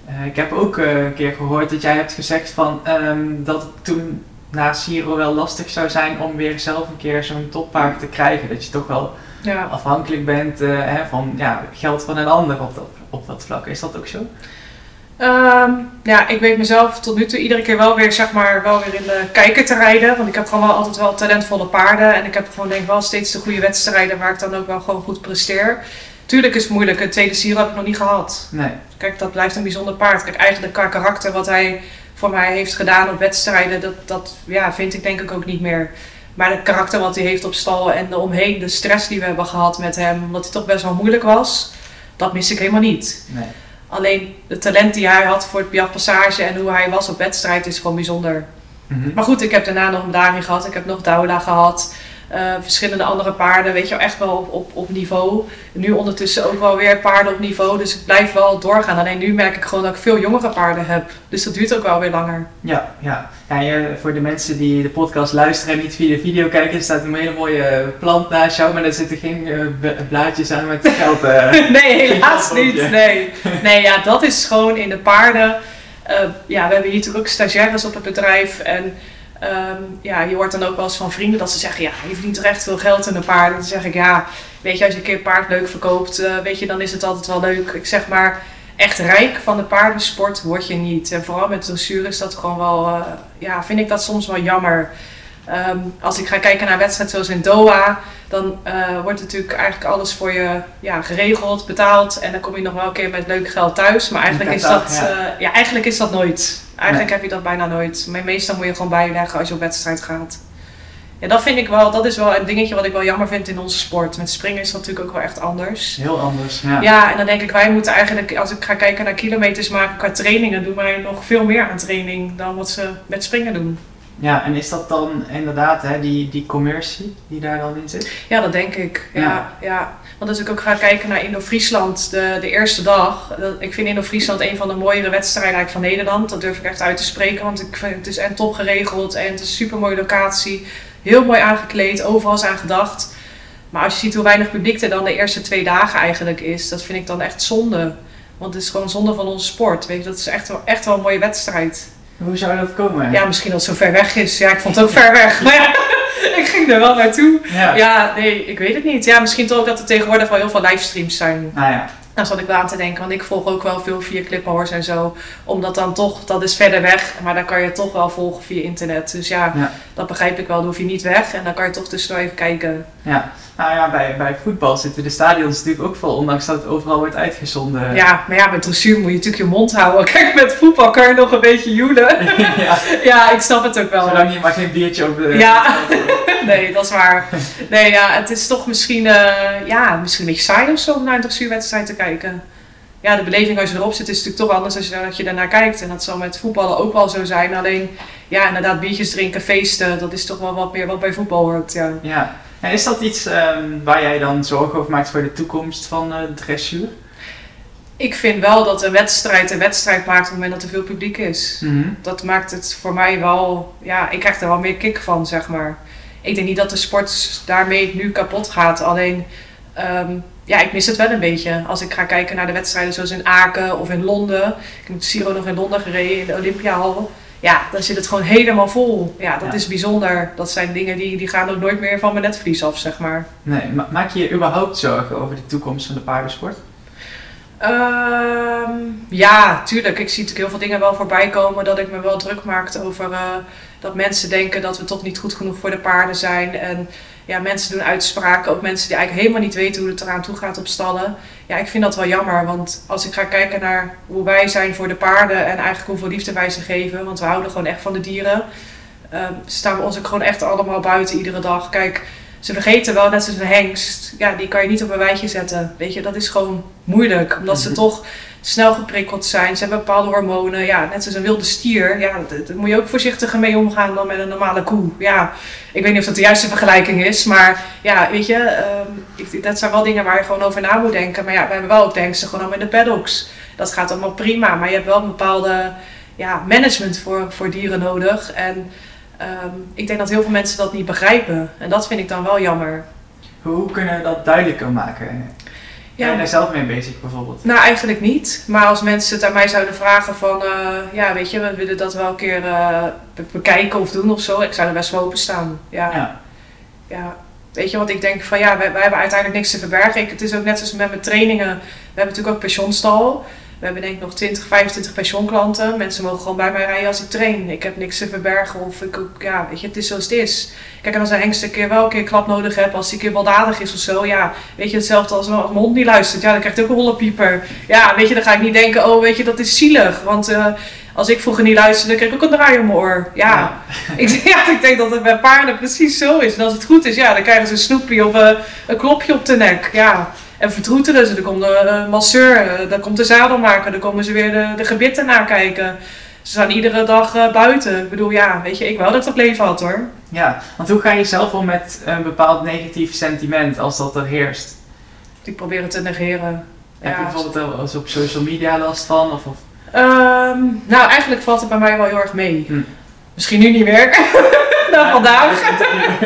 uh, ik heb ook uh, een keer gehoord dat jij hebt gezegd van, um, dat toen na Siro wel lastig zou zijn om weer zelf een keer zo'n toppaard te krijgen. Dat je toch wel ja. afhankelijk bent uh, hè, van ja, geld van een ander op dat, op dat vlak. Is dat ook zo? Um, ja, ik weet mezelf tot nu toe iedere keer wel weer, zeg maar, wel weer in de kijker te rijden. Want ik heb gewoon wel altijd wel talentvolle paarden. En ik heb gewoon denk ik wel steeds de goede wedstrijden waar ik dan ook wel gewoon goed presteer. Tuurlijk is het moeilijk. Een tweede Siro heb ik nog niet gehad. Nee. Kijk, dat blijft een bijzonder paard. Kijk, eigenlijk qua karakter wat hij voor mij heeft gedaan op wedstrijden, dat, dat ja, vind ik denk ik ook niet meer. Maar het karakter wat hij heeft op stal en de omheen, de stress die we hebben gehad met hem, omdat hij toch best wel moeilijk was, dat mis ik helemaal niet. Nee. Alleen het talent die hij had voor het Piaf Passage en hoe hij was op wedstrijd is gewoon bijzonder. Mhm. Maar goed, ik heb daarna nog een Dari gehad, ik heb nog Douda gehad. Uh, verschillende andere paarden, weet je wel, echt wel op, op, op niveau. nu ondertussen ook wel weer paarden op niveau, dus ik blijf wel doorgaan. Alleen nu merk ik gewoon dat ik veel jongere paarden heb. Dus dat duurt ook wel weer langer. Ja, ja. ja voor de mensen die de podcast luisteren en niet via de video kijken, er staat een hele mooie plant naast jou, maar er zitten geen uh, blaadjes aan met geld. Uh, nee, helaas niet. Nee. nee, ja, dat is gewoon in de paarden. ja, we hebben hier natuurlijk ook stagiaires op het bedrijf en Ehm, ja, je hoort dan ook wel eens van vrienden dat ze zeggen, ja, je verdient toch echt veel geld in een paard. En dan zeg ik, ja, weet je, als je een keer een paard leuk verkoopt, uh, weet je, dan is het altijd wel leuk. Ik zeg maar, echt rijk van de paardensport word je niet. En vooral met dressuur is dat gewoon wel, uh, ja, vind ik dat soms wel jammer. Ehm, als ik ga kijken naar wedstrijden zoals in Doha, dan uh, wordt natuurlijk eigenlijk alles voor je ja, geregeld, betaald. En dan kom je nog wel een keer met leuk geld thuis. Maar eigenlijk, is dat, ja. ja. eigenlijk is dat nooit. Eigenlijk heb je dat bijna nooit. Maar meestal moet je gewoon bijleggen als je op wedstrijd gaat. Ja, dat vind ik wel, dat is wel een dingetje wat ik wel jammer vind in onze sport. Met springen is dat natuurlijk ook wel echt anders. Heel anders, ja. Ja, en dan denk ik, wij moeten eigenlijk, als ik ga kijken naar kilometers maken qua trainingen, doen wij nog veel meer aan training dan wat ze met springen doen. Ja, en is dat dan inderdaad hè, die, die commercie die daar dan in zit? Ja, dat denk ik. Ja, ja. Want als ik ook ga kijken naar Indo-Friesland, de, de eerste dag. ik vind Indo-Friesland een van de mooiere wedstrijden van Nederland. Dat durf ik echt uit te spreken, want ik vind het is en top geregeld en het is een super mooie locatie. Heel mooi aangekleed, overal is aan gedacht. Maar als je ziet hoe weinig publiek er dan de eerste twee dagen eigenlijk is, dat vind ik dan echt zonde. Want het is gewoon zonde van onze sport. Weet je, dat is echt wel, echt wel een mooie wedstrijd. Hoe zou dat komen? Ja, misschien dat het zo ver weg is. Ja, ik vond het ook ver weg. Maar ja, ik ging er wel naartoe. Ja. ja, nee, ik weet het niet. Ja, misschien toch ook dat er tegenwoordig wel heel veel livestreams zijn. Ah ja. Daar zat ik wel aan te denken, want ik volg ook wel veel via Cliphours en zo. Omdat dan toch, dat is verder weg, maar dan kan je toch wel volgen via internet. Dus ja, dat begrijp ik wel. Dan hoef je niet weg en dan kan je toch tussendoor even kijken. Ja, nou ja, bij, bij voetbal zitten de stadions natuurlijk ook vol, ondanks dat het overal wordt uitgezonden. Ja, maar ja, met dressuur moet je natuurlijk je mond houden. Kijk, met voetbal kan je nog een beetje joelen. ja. ja, ik snap het ook wel. Zolang je maar geen biertje op de... Ja, nee, dat is waar. Nee, ja, het is toch misschien, uh, ja, misschien een beetje saai of zo om naar een dressuurwedstrijd te kijken. Ja, de beleving als je erop zit is natuurlijk toch anders als je, als je daarnaar kijkt. En dat zal met voetballen ook wel zo zijn. Alleen, ja, inderdaad, biertjes drinken, feesten, dat is toch wel wat meer wat bij voetbal hoort, ja. Ja, en is dat iets ehm, waar jij dan zorgen over maakt voor de toekomst van uh, dressuur? Ik vind wel dat een wedstrijd een wedstrijd maakt op het moment dat er veel publiek is. Mhm. Dat maakt het voor mij wel, ja, ik krijg er wel meer kick van, zeg maar. Ik denk niet dat de sport daarmee nu kapot gaat. Alleen, ehm, ja, ik mis het wel een beetje. Als ik ga kijken naar de wedstrijden zoals in Aken of in Londen. Ik heb Siro nog in Londen gereden, in de Olympiahal ja, dan zit het gewoon helemaal vol. Ja, dat is bijzonder. Dat zijn dingen die, die gaan ook nooit meer van mijn netvlies af, zeg maar. Nee, maak je je überhaupt zorgen over de toekomst van de paardensport? Ehm, ja, tuurlijk. Ik zie natuurlijk heel veel dingen wel voorbij komen dat ik me wel druk maak over uh, dat mensen denken dat we toch niet goed genoeg voor de paarden zijn. En ja, mensen doen uitspraken, ook mensen die eigenlijk helemaal niet weten hoe het eraan toe gaat op stallen. Ja, ik vind dat wel jammer, want als ik ga kijken naar hoe wij zijn voor de paarden en eigenlijk hoeveel liefde wij ze geven, want we houden gewoon echt van de dieren, uh, staan we ons ook gewoon echt allemaal buiten iedere dag. Kijk, ze vergeten wel, net zoals een hengst, ja, die kan je niet op een wijtje zetten. Weet je, dat is gewoon moeilijk, omdat ze mhm. toch snel geprikkeld zijn. Ze hebben bepaalde hormonen, ja, net zoals een wilde stier. Ja, daar moet je ook voorzichtiger mee omgaan dan met een normale koe. Ja, ik weet niet of dat de juiste vergelijking is, maar ja, weet je, um, dat zijn wel dingen waar je gewoon over na moet denken. Maar ja, we hebben wel ook denksten gewoon allemaal in de paddocks. Dat gaat allemaal prima, maar je hebt wel een bepaalde ja, management voor, voor dieren nodig. En Ehm, ik denk dat heel veel mensen dat niet begrijpen. En dat vind ik dan wel jammer. Hoe kunnen we dat duidelijker maken? Ja. Ben je daar zelf mee bezig bijvoorbeeld? Nou, eigenlijk niet. Maar als mensen het aan mij zouden vragen van... Uh, ja, weet je, we willen dat wel een keer uh, bekijken of doen of zo. Ik zou er best wel open staan. Ja. ja. ja. Weet je, want ik denk van ja, wij, wij hebben uiteindelijk niks te verbergen. Ik, het is ook net zoals met mijn trainingen. We hebben natuurlijk ook pensioenstal. We hebben denk ik nog 20, 25 pensioenklanten. Mensen mogen gewoon bij mij rijden als ik train. Ik heb niks te verbergen of ik ook, ja, weet je, het is zoals het is. Kijk, en als een hengst een keer wel een keer klap nodig hebt, als een keer baldadig is of zo, ja, weet je, hetzelfde als, als mijn hond niet luistert. Ja, dan krijgt hij ook een hollepieper. Ja, weet je, dan ga ik niet denken, oh, weet je, dat is zielig. Want uh, als ik vroeger niet luisterde, kreeg ik ook een draai om mijn oor. Ja, ja. Ik, ja, ik denk dat het bij paarden precies zo is. En als het goed is, ja, dan krijgen ze een snoepje of uh, een klopje op de nek. Ja. En vertroetelen ze. Dan komt de uh, masseur, uh, dan komt de zadelmaker, dan komen ze weer de, de gebitten nakijken. Ze staan iedere dag uh, buiten. Ik bedoel, ja, weet je, ik wel dat ik dat leven had hoor. Ja, want hoe ga je zelf om met een bepaald negatief sentiment als dat er heerst? Ik probeer het te negeren. Heb je bijvoorbeeld eens op social media last van? Of, of? Um, nou, eigenlijk valt het bij mij wel heel erg mee. Hm. Misschien nu niet meer. nou, vandaag.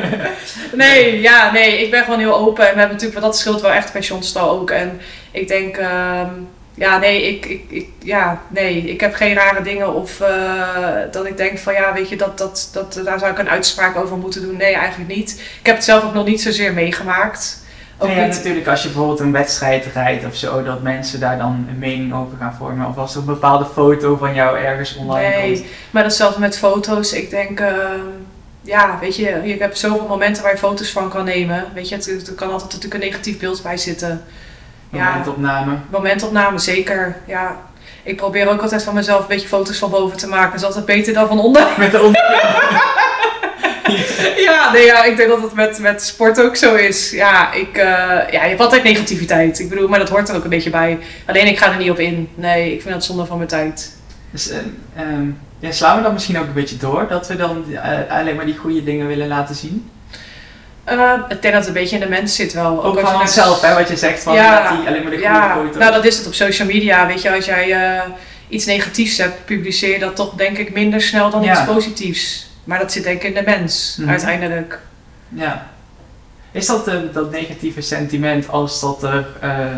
nee, ja, nee, ik ben gewoon heel open. En we hebben natuurlijk, wat dat scheelt wel echt pensioenstal ook. En ik denk, uh, ja, nee, ik, ik, ik, ja, nee, ik heb geen rare dingen. Of uh, dat ik denk van, ja, weet je, dat, dat, dat, daar zou ik een uitspraak over moeten doen. Nee, eigenlijk niet. Ik heb het zelf ook nog niet zozeer meegemaakt. Ook ja, natuurlijk als je bijvoorbeeld een wedstrijd rijdt of zo, dat mensen daar dan een mening over gaan vormen. Of als er een bepaalde foto van jou ergens online nee, komt. Nee, maar datzelfde met foto's. Ik denk, uh, ja, weet je, je hebt zoveel momenten waar je foto's van kan nemen. Weet je, er kan altijd natuurlijk een negatief beeld bij zitten. Momentopname. Ja, momentopname, zeker. Ja. Ik probeer ook altijd van mezelf een beetje foto's van boven te maken. Dat is altijd beter dan van onder. Met de onder. ja, nee, ja, ik denk dat het met, met sport ook zo is. Ja, ik, uh, ja, je hebt altijd negativiteit. Ik bedoel, maar dat hoort er ook een beetje bij. Alleen ik ga er niet op in. Nee, ik vind dat zonde van mijn tijd. Dus, uh, ja, slaan we dan misschien ook een beetje door? Dat we dan uh, alleen maar die goede dingen willen laten zien? Uh, ik denk dat het een beetje in de mens zit wel. Ook, ook van onszelf, hè, wat je zegt, van ja, die alleen maar de goede ja. Nou, dat is het op social media. Weet je, als jij uh, iets negatiefs hebt, publiceer je dat toch denk ik minder snel dan iets positiefs. Maar dat zit denk ik in de mens, mm -hmm. uiteindelijk. Ja. Is dat uh, dat negatieve sentiment als dat er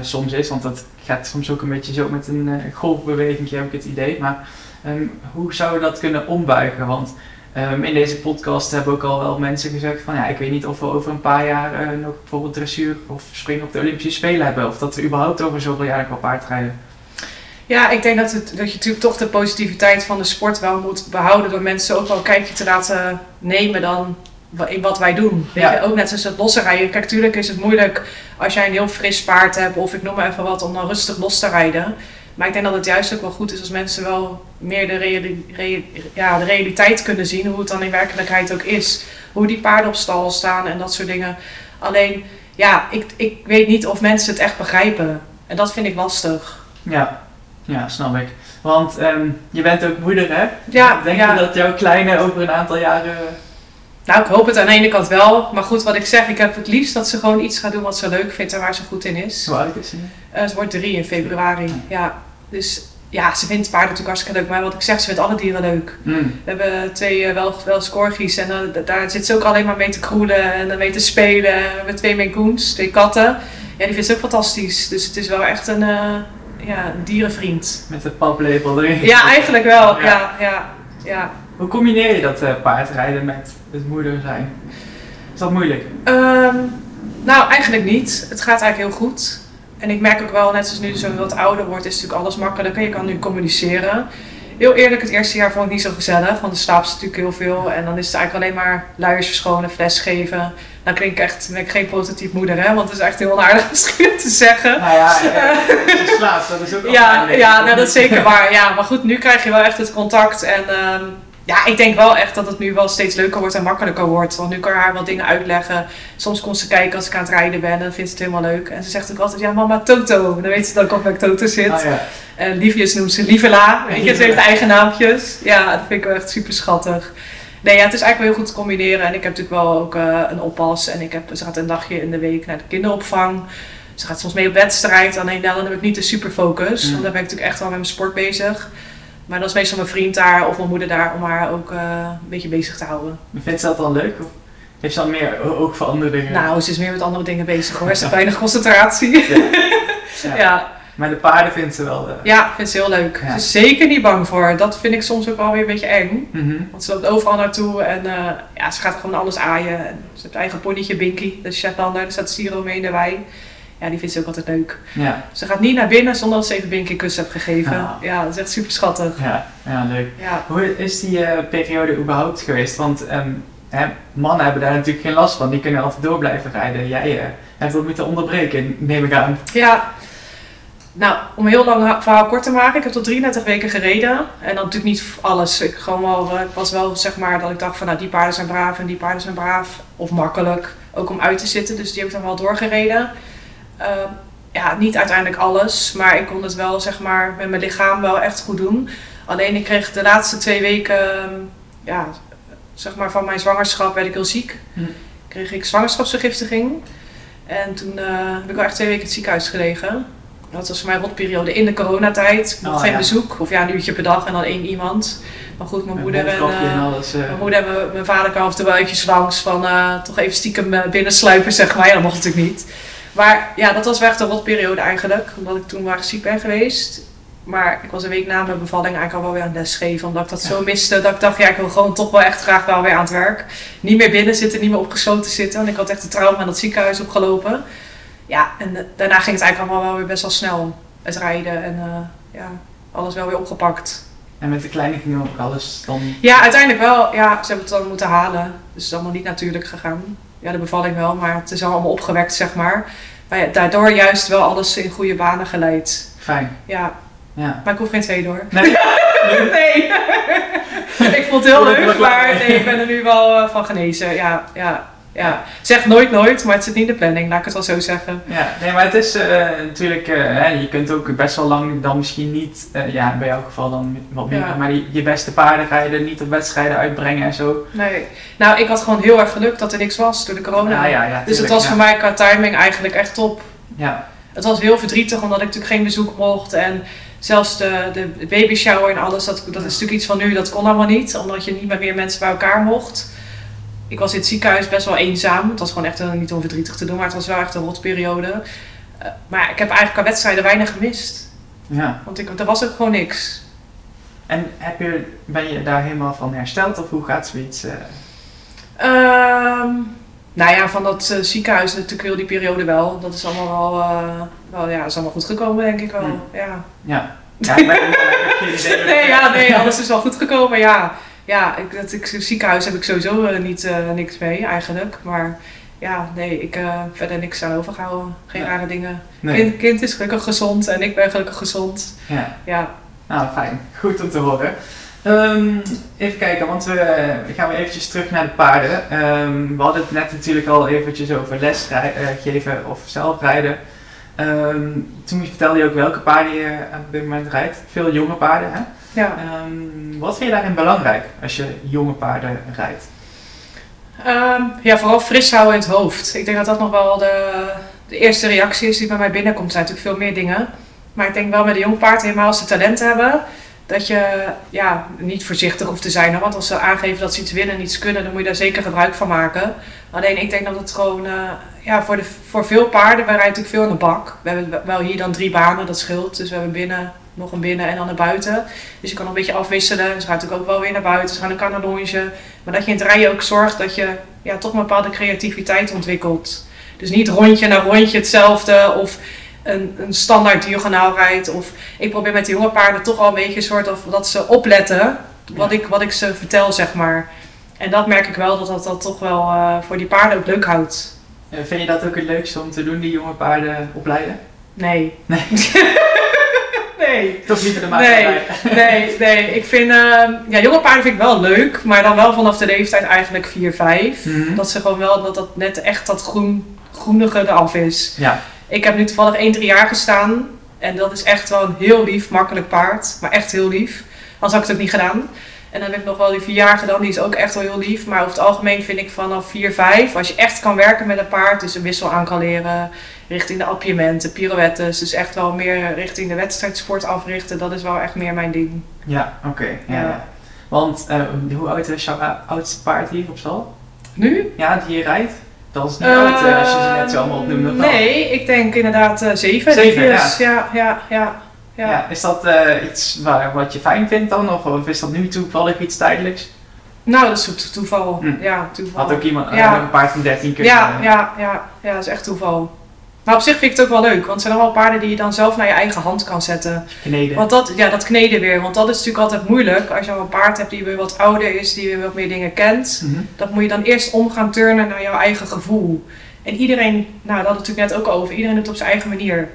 soms is? Want dat gaat soms ook een beetje zo met een golfbeweging, heb ik het idee. Maar Um, hoe zou we dat kunnen ombuigen? Want um, in deze podcast hebben ook al wel mensen gezegd van ja, ik weet niet of we over een paar jaar nog bijvoorbeeld dressuur of springen op de Olympische Spelen hebben. Of dat we überhaupt over zoveel jaar nog wel paardrijden. Ja, ik denk dat, het, dat je natuurlijk toch de positiviteit van de sport wel moet behouden door mensen ook wel een kijkje te laten nemen dan in wat wij doen. Weet ja. je, ook net zoals het losse rijden. Kijk, tuurlijk is het moeilijk als jij een heel fris paard hebt of ik noem maar even wat om dan rustig los te rijden. Maar ik denk dat het juist ook wel goed is als mensen wel meer de, ja, de realiteit kunnen zien. Hoe het dan in werkelijkheid ook is. Hoe die paarden op stal staan en dat soort dingen. Alleen, ja, ik, ik weet niet of mensen het echt begrijpen. En dat vind ik lastig. Ja, ja snap ik. Want um, je bent ook moeder, hè? Ja. Denk je dat jouw kleine over een aantal jaren... Nou, ik hoop het aan de ene kant wel. Maar goed, wat ik zeg, ik heb het liefst dat ze gewoon iets gaat doen wat ze leuk vindt en waar ze goed in is. Hoe oud is ze? Uh, ze wordt drie in februari, ja. Dus ja, ze vindt paarden natuurlijk hartstikke leuk. Maar wat ik zeg, ze vindt alle dieren leuk. Mm. We hebben twee uh, wel, wel scorgies en uh, daar zit ze ook alleen maar mee te kroelen en mee te spelen. We hebben twee Mengoens, twee katten. Ja, die vindt ze ook fantastisch. Dus het is wel echt een, ja, dierenvriend. Met de paplepel erin. Ja, eigenlijk wel. Ja. Ja, ja, Hoe combineer je dat paardrijden met het moeder zijn? Is dat moeilijk? Um, nou, eigenlijk niet. Het gaat eigenlijk heel goed. en ik merk ook wel, net zoals nu zo wat ouder wordt, is natuurlijk alles makkelijker. Je kan nu communiceren. Heel eerlijk, het eerste jaar vond ik niet zo gezellig, want er slaapt natuurlijk heel veel. En dan is het eigenlijk alleen maar luiers verschonen, fles geven. Dan klink ik echt, ben ik geen prototype moeder, hè, want het is echt heel onaardig misschien te zeggen. Nou ja, je slaapt, dat is ook Ja, ja nou, dat is zeker waar. Ja, maar goed, nu krijg je wel echt het contact en... ehm, ja, ik denk wel echt dat het nu wel steeds leuker wordt en makkelijker wordt. Want nu kan haar wel dingen uitleggen. Soms komt ze kijken als ik aan het rijden ben en dan vindt ze het helemaal leuk. En ze zegt ook altijd, ja mama, Toto. Dan weet ze dat ik op met Toto zit. Oh, ja. En Liefjes noemt ze Lievela. Weet je, ze heeft eigen naampjes. Ja, dat vind ik wel echt super schattig. Nee, ja, het is eigenlijk wel heel goed te combineren. En ik heb natuurlijk wel ook eh, een oppas. En ik heb, ze gaat een dagje in de week naar de kinderopvang. Ze gaat soms mee op wedstrijd. Alleen dan heb ik niet de superfocus. Mm. Want dan ben ik natuurlijk echt wel met mijn sport bezig. Maar dan is meestal mijn vriend daar of mijn moeder daar om haar ook eh, een beetje bezig te houden. Vindt ze dat dan leuk? Of heeft ze dan meer ook voor andere dingen? Nou, ze is meer met andere dingen bezig hoor. Ze heeft weinig concentratie. Ja. ja. Maar de paarden vindt ze wel... eh, Ja, vindt ze heel leuk. Ja. Ze is zeker niet bang voor. Dat vind ik soms ook wel weer een beetje eng. mhm. Want ze loopt overal naartoe en eh, ja, ze gaat gewoon alles aaien. En ze heeft eigen ponytje Binky, de Shetlander. Daar staat Siro mee in de wei. Ja, die vindt ze ook altijd leuk. Ja, Ze gaat niet naar binnen zonder dat ze even een kus heeft gegeven. Ah. Ja, dat is echt super schattig. ja, ja, leuk. Ja. Hoe is die eh, periode überhaupt geweest? Want ehm, hè, mannen hebben daar natuurlijk geen last van. Die kunnen altijd door blijven rijden. Jij eh, hebt dat moeten onderbreken, neem ik aan. ja. Nou, om een heel lang verhaal kort te maken. Ik heb tot 33 weken gereden. En dan natuurlijk niet alles. Ik, gewoon wel, eh, ik was wel zeg maar dat ik dacht van nou die paarden zijn braaf en die paarden zijn braaf. Of makkelijk. Ook om uit te zitten. Dus die heb ik dan wel doorgereden. Ehm, ja, niet uiteindelijk alles. Maar ik kon het wel zeg maar met mijn lichaam wel echt goed doen. Alleen ik kreeg de laatste twee weken, ehm, ja, zeg maar van mijn zwangerschap werd ik heel ziek. Hm. Kreeg ik zwangerschapsvergiftiging. En toen eh, heb ik wel echt twee weken het ziekenhuis gelegen. Dat was voor mij een rotperiode in de coronatijd. Ik mocht Oh, geen ja. bezoek, of ja, een uurtje per dag en dan één iemand. Maar goed, mijn moeder en, eh, alles. eh, mijn moeder en mijn, vader kwamen af en toe wel eventjes langs van toch even stiekem binnensluipen, zeg maar. Ja, dat mocht natuurlijk niet. Maar ja, dat was wel echt een rotperiode eigenlijk, omdat ik toen maar ziek ben geweest. Maar ik was een week na mijn bevalling eigenlijk al wel weer aan het lesgeven, omdat ik dat Ja. zo miste. Dat ik dacht, ja, ik wil gewoon toch wel echt graag wel weer aan het werk. Niet meer binnen zitten, niet meer opgesloten zitten. Want ik had echt een trauma aan dat ziekenhuis opgelopen. Ja, en daarna ging het eigenlijk allemaal wel weer best wel snel. Het rijden en eh, ja, alles wel weer opgepakt. En met de kleine ging ook alles dan... Ja, uiteindelijk wel. Ja, ze hebben het dan moeten halen. Dus het is allemaal niet natuurlijk gegaan. Ja, de bevalling wel, maar het is allemaal opgewekt, zeg maar. Maar ja, daardoor juist wel alles in goede banen geleid. Fijn. Ja, Ja. maar ik hoef geen twee door. Nee. Nee. ik vond het heel leuk, maar nee, ik ben er nu wel eh, van genezen. Ja, ja, ja. Zeg nooit nooit, maar het zit niet in de planning, laat ik het wel zo zeggen. Ja, nee, maar het is eh, natuurlijk, eh, hè, je kunt ook best wel lang dan misschien niet, eh, ja, bij jouw geval dan wat minder, Ja. maar je beste paarden rijden, niet op wedstrijden uitbrengen en zo. Nee. Nou, ik had gewoon heel erg geluk dat er niks was door de corona. Ja, ja, ja. dus het was voor mij qua timing eigenlijk echt top. Ja, Het was heel verdrietig omdat ik natuurlijk geen bezoek mocht. En zelfs de, de baby shower en alles, dat, dat is natuurlijk iets van nu, dat kon allemaal niet. Omdat je niet meer mensen bij elkaar mocht. Ik was in het ziekenhuis best wel eenzaam. Het was gewoon echt eh, niet om verdrietig te doen, maar het was wel echt een rotperiode. Eh, maar ik heb eigenlijk qua wedstrijden weinig gemist. ja. Want ik, er was ook gewoon niks. En heb je, ben je daar helemaal van hersteld of hoe gaat zoiets? Ehm, nou ja, van dat ziekenhuis natuurlijk heel die periode wel. Dat is allemaal wel, wel ja, is allemaal goed gekomen denk ik wel. Hmm. Ja. ja. Ja, ik ben ik heb geen idee. Nee, ja, nee, alles is wel goed gekomen. Ja, ja ik, dat, ik, ziekenhuis heb ik sowieso eh, niet, eh, niks mee eigenlijk. Maar ja, nee, ik uh, verder niks aan overgehouden. Geen rare dingen. Nee. Kind, kind is gelukkig gezond en ik ben gelukkig gezond. Ja. Ja, Nou, fijn. Goed om te horen. Ehm, even kijken, want we, we gaan weer eventjes terug naar de paarden. Ehm, we hadden het net natuurlijk al eventjes over les eh, geven of zelf rijden. Ehm, toen vertelde je ook welke paarden je op dit moment rijdt. Veel jonge paarden, hè? Ja. Ehm, wat vind je daarin belangrijk als je jonge paarden rijdt? Ehm, ja, vooral fris houden in het hoofd. Ik denk dat dat nog wel de, de eerste reactie is die bij mij binnenkomt. Er zijn natuurlijk veel meer dingen. Maar ik denk wel met een jong paard, helemaal als ze talent hebben, dat je ja, niet voorzichtig hoeft te zijn. Want als ze aangeven dat ze iets willen en iets kunnen, dan moet je daar zeker gebruik van maken. Alleen ik denk dat het gewoon, eh, ja, voor, de, voor veel paarden, wij rijden natuurlijk veel in de bak. We hebben wel hier dan drie banen, dat scheelt. Dus we hebben binnen, nog een binnen en dan naar buiten. Dus je kan een beetje afwisselen. Ze gaan natuurlijk ook wel weer naar buiten, ze gaan een kanalonge. Maar dat je in het rijden ook zorgt dat je ja, toch een bepaalde creativiteit ontwikkelt. Dus niet rondje na rondje hetzelfde. Of een, een standaard diagonaal rijdt. Of ik probeer met de jonge paarden toch al een beetje een soort of dat ze opletten wat, ik, wat ik ze vertel, zeg maar. En dat merk ik wel dat dat, dat toch wel uh, voor die paarden ook leuk houdt. vind je dat ook het leukste om te doen, die jonge paarden opleiden? Nee. Nee. nee. Toch liever de maatschappij? Nee, nee, nee. Ik vind, uh, ja, jonge paarden vind ik wel leuk, maar dan wel vanaf de leeftijd eigenlijk 4, 5. Mm Dat ze gewoon wel, dat dat net echt dat groen, groenige eraf is. Ja. Ik heb nu toevallig 1, 3 jaar gestaan en dat is echt wel een heel lief, makkelijk paard. Maar echt heel lief. Anders had ik het ook niet gedaan. En dan heb ik nog wel die vier jaar gedaan, die is ook echt wel heel lief. Maar over het algemeen vind ik vanaf 4, 5, als je echt kan werken met een paard, dus een wissel aan kan leren, richting de appiëmenten, pirouettes, dus echt wel meer richting de wedstrijdsport africhten, dat is wel echt meer mijn ding. Ja, oké. ja. Want uh, hoe oud is jouw oudste paard hier op stal? Nu? Ja, die je rijdt? Dat is niet uh, oud uh, als je ze net zo allemaal opnoemt. Nee, ik denk inderdaad uh, zeven. Zeven, ja. ja, ja, ja. Ja. is dat iets waar, wat je fijn vindt dan? Of, of, is dat nu toevallig iets tijdelijks? Nou, dat is toeval. Hm. Ja, toeval. Had ook iemand ja. een paard van 13 keer. Ja, ja, ja, ja, dat is echt toeval. Maar op zich vind ik het ook wel leuk, want het zijn allemaal paarden die je dan zelf naar je eigen hand kan zetten. Kneden. Want dat, ja, dat kneden weer. Want dat is natuurlijk altijd moeilijk. Als je al een paard hebt die weer wat ouder is, die weer wat meer dingen kent. Mm -hmm. Dat moet je dan eerst om gaan turnen naar jouw eigen gevoel. En iedereen, nou dat had het natuurlijk net ook over, iedereen doet het op zijn eigen manier.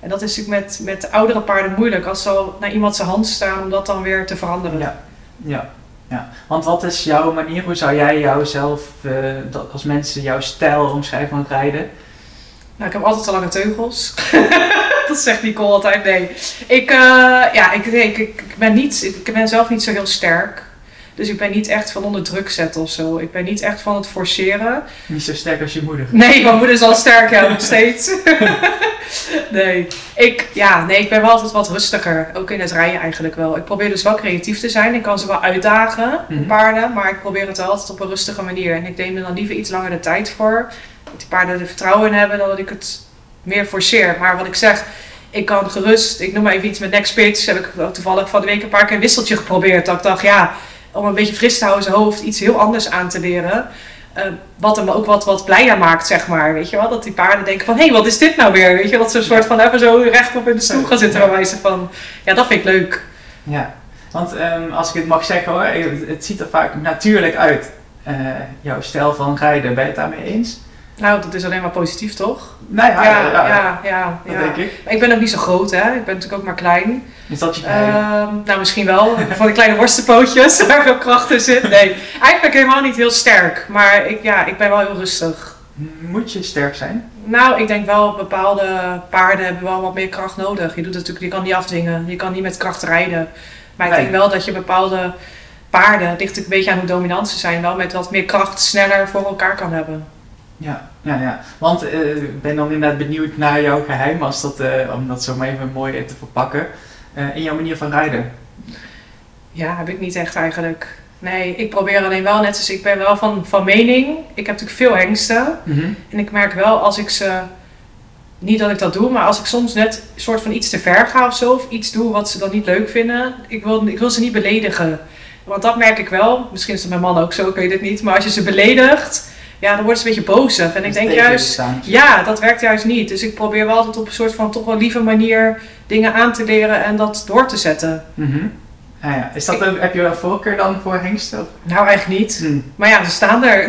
En dat is natuurlijk met, met oudere paarden moeilijk als ze naar iemand zijn hand staan om dat dan weer te veranderen. Ja, ja, ja. Want wat is jouw manier? Hoe zou jij jouzelf, uh, dat als mensen jouw stijl omschrijven van rijden? Nou, ik heb altijd te lange teugels. dat zegt Nicole altijd. Nee. Ik, uh, ja, ik, ik, ik, ben niet, ik ben zelf niet zo heel sterk. Dus ik ben niet echt van onder druk zetten of zo. Ik ben niet echt van het forceren. Niet zo sterk als je moeder. Nee, mijn moeder is al sterk, ja, nog steeds. nee. Ik, ja, nee, ik ben wel altijd wat rustiger. Ook in het rijden eigenlijk wel. Ik probeer dus wel creatief te zijn. Ik kan ze wel uitdagen, mm paarden. Maar ik probeer het altijd op een rustige manier. En ik neem er dan liever iets langer de tijd voor. Dat die paarden er vertrouwen in hebben dan dat ik het meer forceer. Maar wat ik zeg, ik kan gerust, ik noem maar even iets met next pitch. Heb ik toevallig van de week een paar keer een wisseltje geprobeerd. Dat ik dacht, ja om een beetje fris te houden zijn hoofd, iets heel anders aan te leren. Uh, wat hem ook wat, wat blijer maakt, zeg maar. Weet je wel? Dat die paarden denken van, hé, hey, wat is dit nou weer? Weet je, dat ze een soort van even zo rechtop in de stoel gaan zitten, bij wijze van, ja, dat vind ik leuk. Ja, want um, als ik het mag zeggen hoor, het ziet er vaak natuurlijk uit, uh, jouw stijl van rijden. Ben je het daarmee eens? Nou, dat is alleen maar positief, toch? Nou ja, ja, ja, ja, ja dat denk ik. ik ben ook niet zo groot, hè. Ik ben natuurlijk ook maar klein. Is dat je uh, Nou, misschien wel. Van die kleine worstenpootjes waar veel kracht in zit. Nee, eigenlijk helemaal niet heel sterk. Maar ik, ja, ik ben wel heel rustig. Moet je sterk zijn? Nou, ik denk wel, bepaalde paarden hebben wel wat meer kracht nodig. Je, doet natuurlijk, je kan niet afdwingen. Je kan niet met kracht rijden. Maar ik denk wel dat je bepaalde paarden, het ligt een beetje aan hoe dominant ze zijn, wel met wat meer kracht sneller voor elkaar kan hebben. Ja, ja, ja. Want uh, ik ben dan inderdaad benieuwd naar jouw geheim, als dat, uh, om dat zo maar even mooi te verpakken, uh, in jouw manier van rijden. Ja, heb ik niet echt eigenlijk. Nee, ik probeer alleen wel, net als ik ben wel van, van mening. Ik heb natuurlijk veel hengsten. Mm -hmm. En ik merk wel als ik ze, niet dat ik dat doe, maar als ik soms net een soort van iets te ver ga of zo, of iets doe wat ze dan niet leuk vinden, ik wil, ik wil ze niet beledigen. Want dat merk ik wel, misschien is het mijn man ook zo, ik weet het niet, maar als je ze beledigt, ja, dan wordt ze een beetje bozig. En ik denk juist, ja, dat werkt juist niet. Dus ik probeer wel altijd op een soort van toch wel lieve manier dingen aan te leren en dat door te zetten. Mm ja, ja. Is dat ik, heb je een voorkeur dan voor hengsten? Nou, eigenlijk niet. Hmm. Maar ja, ze staan er.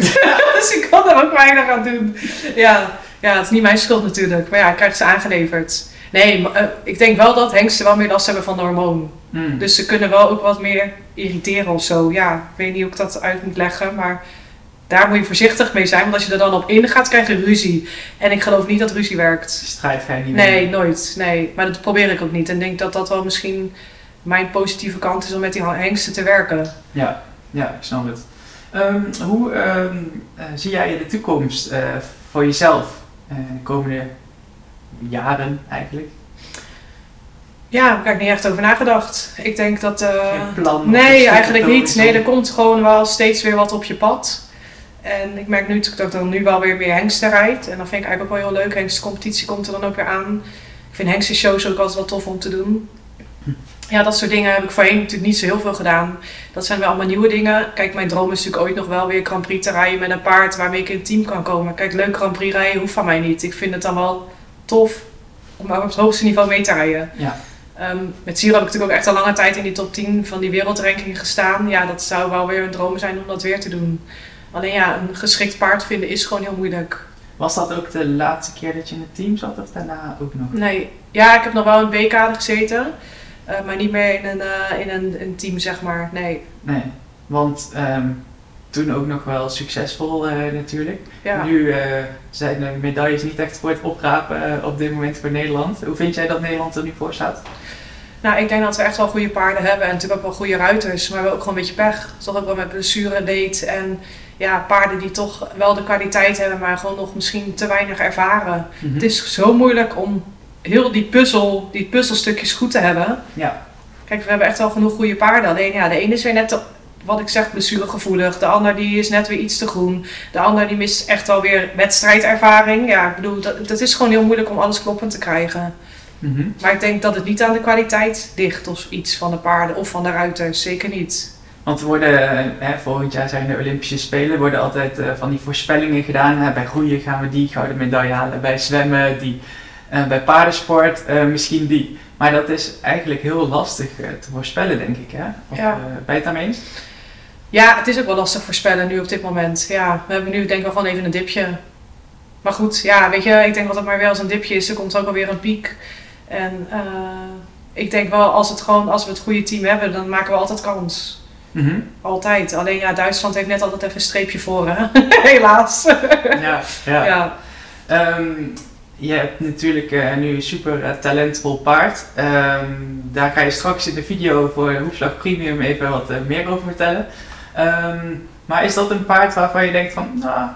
dus ik kan er ook weinig aan doen. Ja. ja, het is niet mijn schuld natuurlijk. Maar ja, ik krijg ze aangeleverd. Nee, maar, uh, ik denk wel dat hengsten wel meer last hebben van de hormoon. Hmm. Dus ze kunnen wel ook wat meer irriteren of zo. Ja, ik weet niet hoe ik dat uit moet leggen, maar daar moet je voorzichtig mee zijn, want als je er dan op ingaat, krijg je ruzie. En ik geloof niet dat ruzie werkt. Strijd ga je niet Nee, nooit. Nee, maar dat probeer ik ook niet. En denk dat dat wel misschien mijn positieve kant is om met die hengsten te werken. Ja, ja ik snap het. Um, hoe um, uh, zie jij de toekomst uh, voor jezelf uh, de komende jaren eigenlijk? Ja, daar heb ik niet echt over nagedacht. Ik denk dat. Geen plan? Nee, eigenlijk niet. Nee, er komt gewoon wel steeds weer wat op je pad. En ik merk nu dat ik dan nu wel weer meer hengsten rijd. En dat vind ik eigenlijk ook wel heel leuk. Hengstencompetitie komt er dan ook weer aan. Ik vind hengstenshows ook altijd wel tof om te doen. Ja, dat soort dingen heb ik voorheen natuurlijk niet zo heel veel gedaan. Dat zijn wel allemaal nieuwe dingen. Kijk, mijn droom is natuurlijk ooit nog wel weer Grand Prix te rijden met een paard waarmee ik in een team kan komen. Kijk, leuk Grand Prix rijden hoeft van mij niet. Ik vind het dan wel tof om op het hoogste niveau mee te rijden. Ja. Um, met Siro heb ik natuurlijk ook echt al lange tijd in die top 10 van die wereldranking gestaan. Ja, dat zou wel weer een droom zijn om dat weer te doen. Alleen ja, een geschikt paard vinden is gewoon heel moeilijk. Was dat ook de laatste keer dat je in het team zat of daarna ook nog? Nee, ja, ik heb nog wel in een B-kader gezeten. Uh, maar niet meer in een, uh, in een, een, team, zeg maar. Nee. Nee, want um, toen ook nog wel succesvol uh, natuurlijk. Ja. Nu zijn de medailles niet echt voor het oprapen op dit moment voor Nederland. Hoe vind jij dat Nederland er nu voor staat? Nou, ik denk dat we echt wel goede paarden hebben en natuurlijk ook wel goede ruiters. Maar we hebben ook gewoon een beetje pech. Toch ook wel met blessure deed en ja, paarden die toch wel de kwaliteit hebben, maar gewoon nog misschien te weinig ervaren. Mhm. Het is zo moeilijk om heel die puzzel, die puzzelstukjes goed te hebben. Ja. Kijk, we hebben echt wel genoeg goede paarden. Alleen ja, de ene is weer net, wat ik zeg, blessuregevoelig. De ander die is net weer iets te groen. De ander die mist echt alweer wedstrijdervaring. Ja, ik bedoel, dat, dat is gewoon heel moeilijk om alles kloppend te krijgen. Mhm. Maar ik denk dat het niet aan de kwaliteit ligt of iets van de paarden of van de ruiters. Zeker niet. Want er worden, hè, volgend jaar zijn de Olympische Spelen, worden altijd uh, van die voorspellingen gedaan. Hè. Bij groeien gaan we die gouden medaille halen, bij zwemmen die, uh, bij paardensport uh, misschien die. Maar dat is eigenlijk heel lastig te voorspellen, denk ik. Hè? Of, ja. je het daarmee eens? Ja, het is ook wel lastig voorspellen nu op dit moment. Ja, we hebben nu denk ik wel gewoon even een dipje. Maar goed, ja, weet je, ik denk dat het maar wel als een dipje is. Er komt ook alweer een piek. En ik denk wel, als, het gewoon, als we het goede team hebben, dan maken we altijd kans. Mhm. Altijd. Alleen ja, Duitsland heeft net altijd even een streepje voor, hè? helaas. ja, ja. ja. Ehm, je hebt natuurlijk uh, nu een super uh, talentvol paard. Ehm, daar ga je straks in de video voor Hoefslag Premium even wat meer over vertellen. Ehm, maar is dat een paard waarvan je denkt van, nou,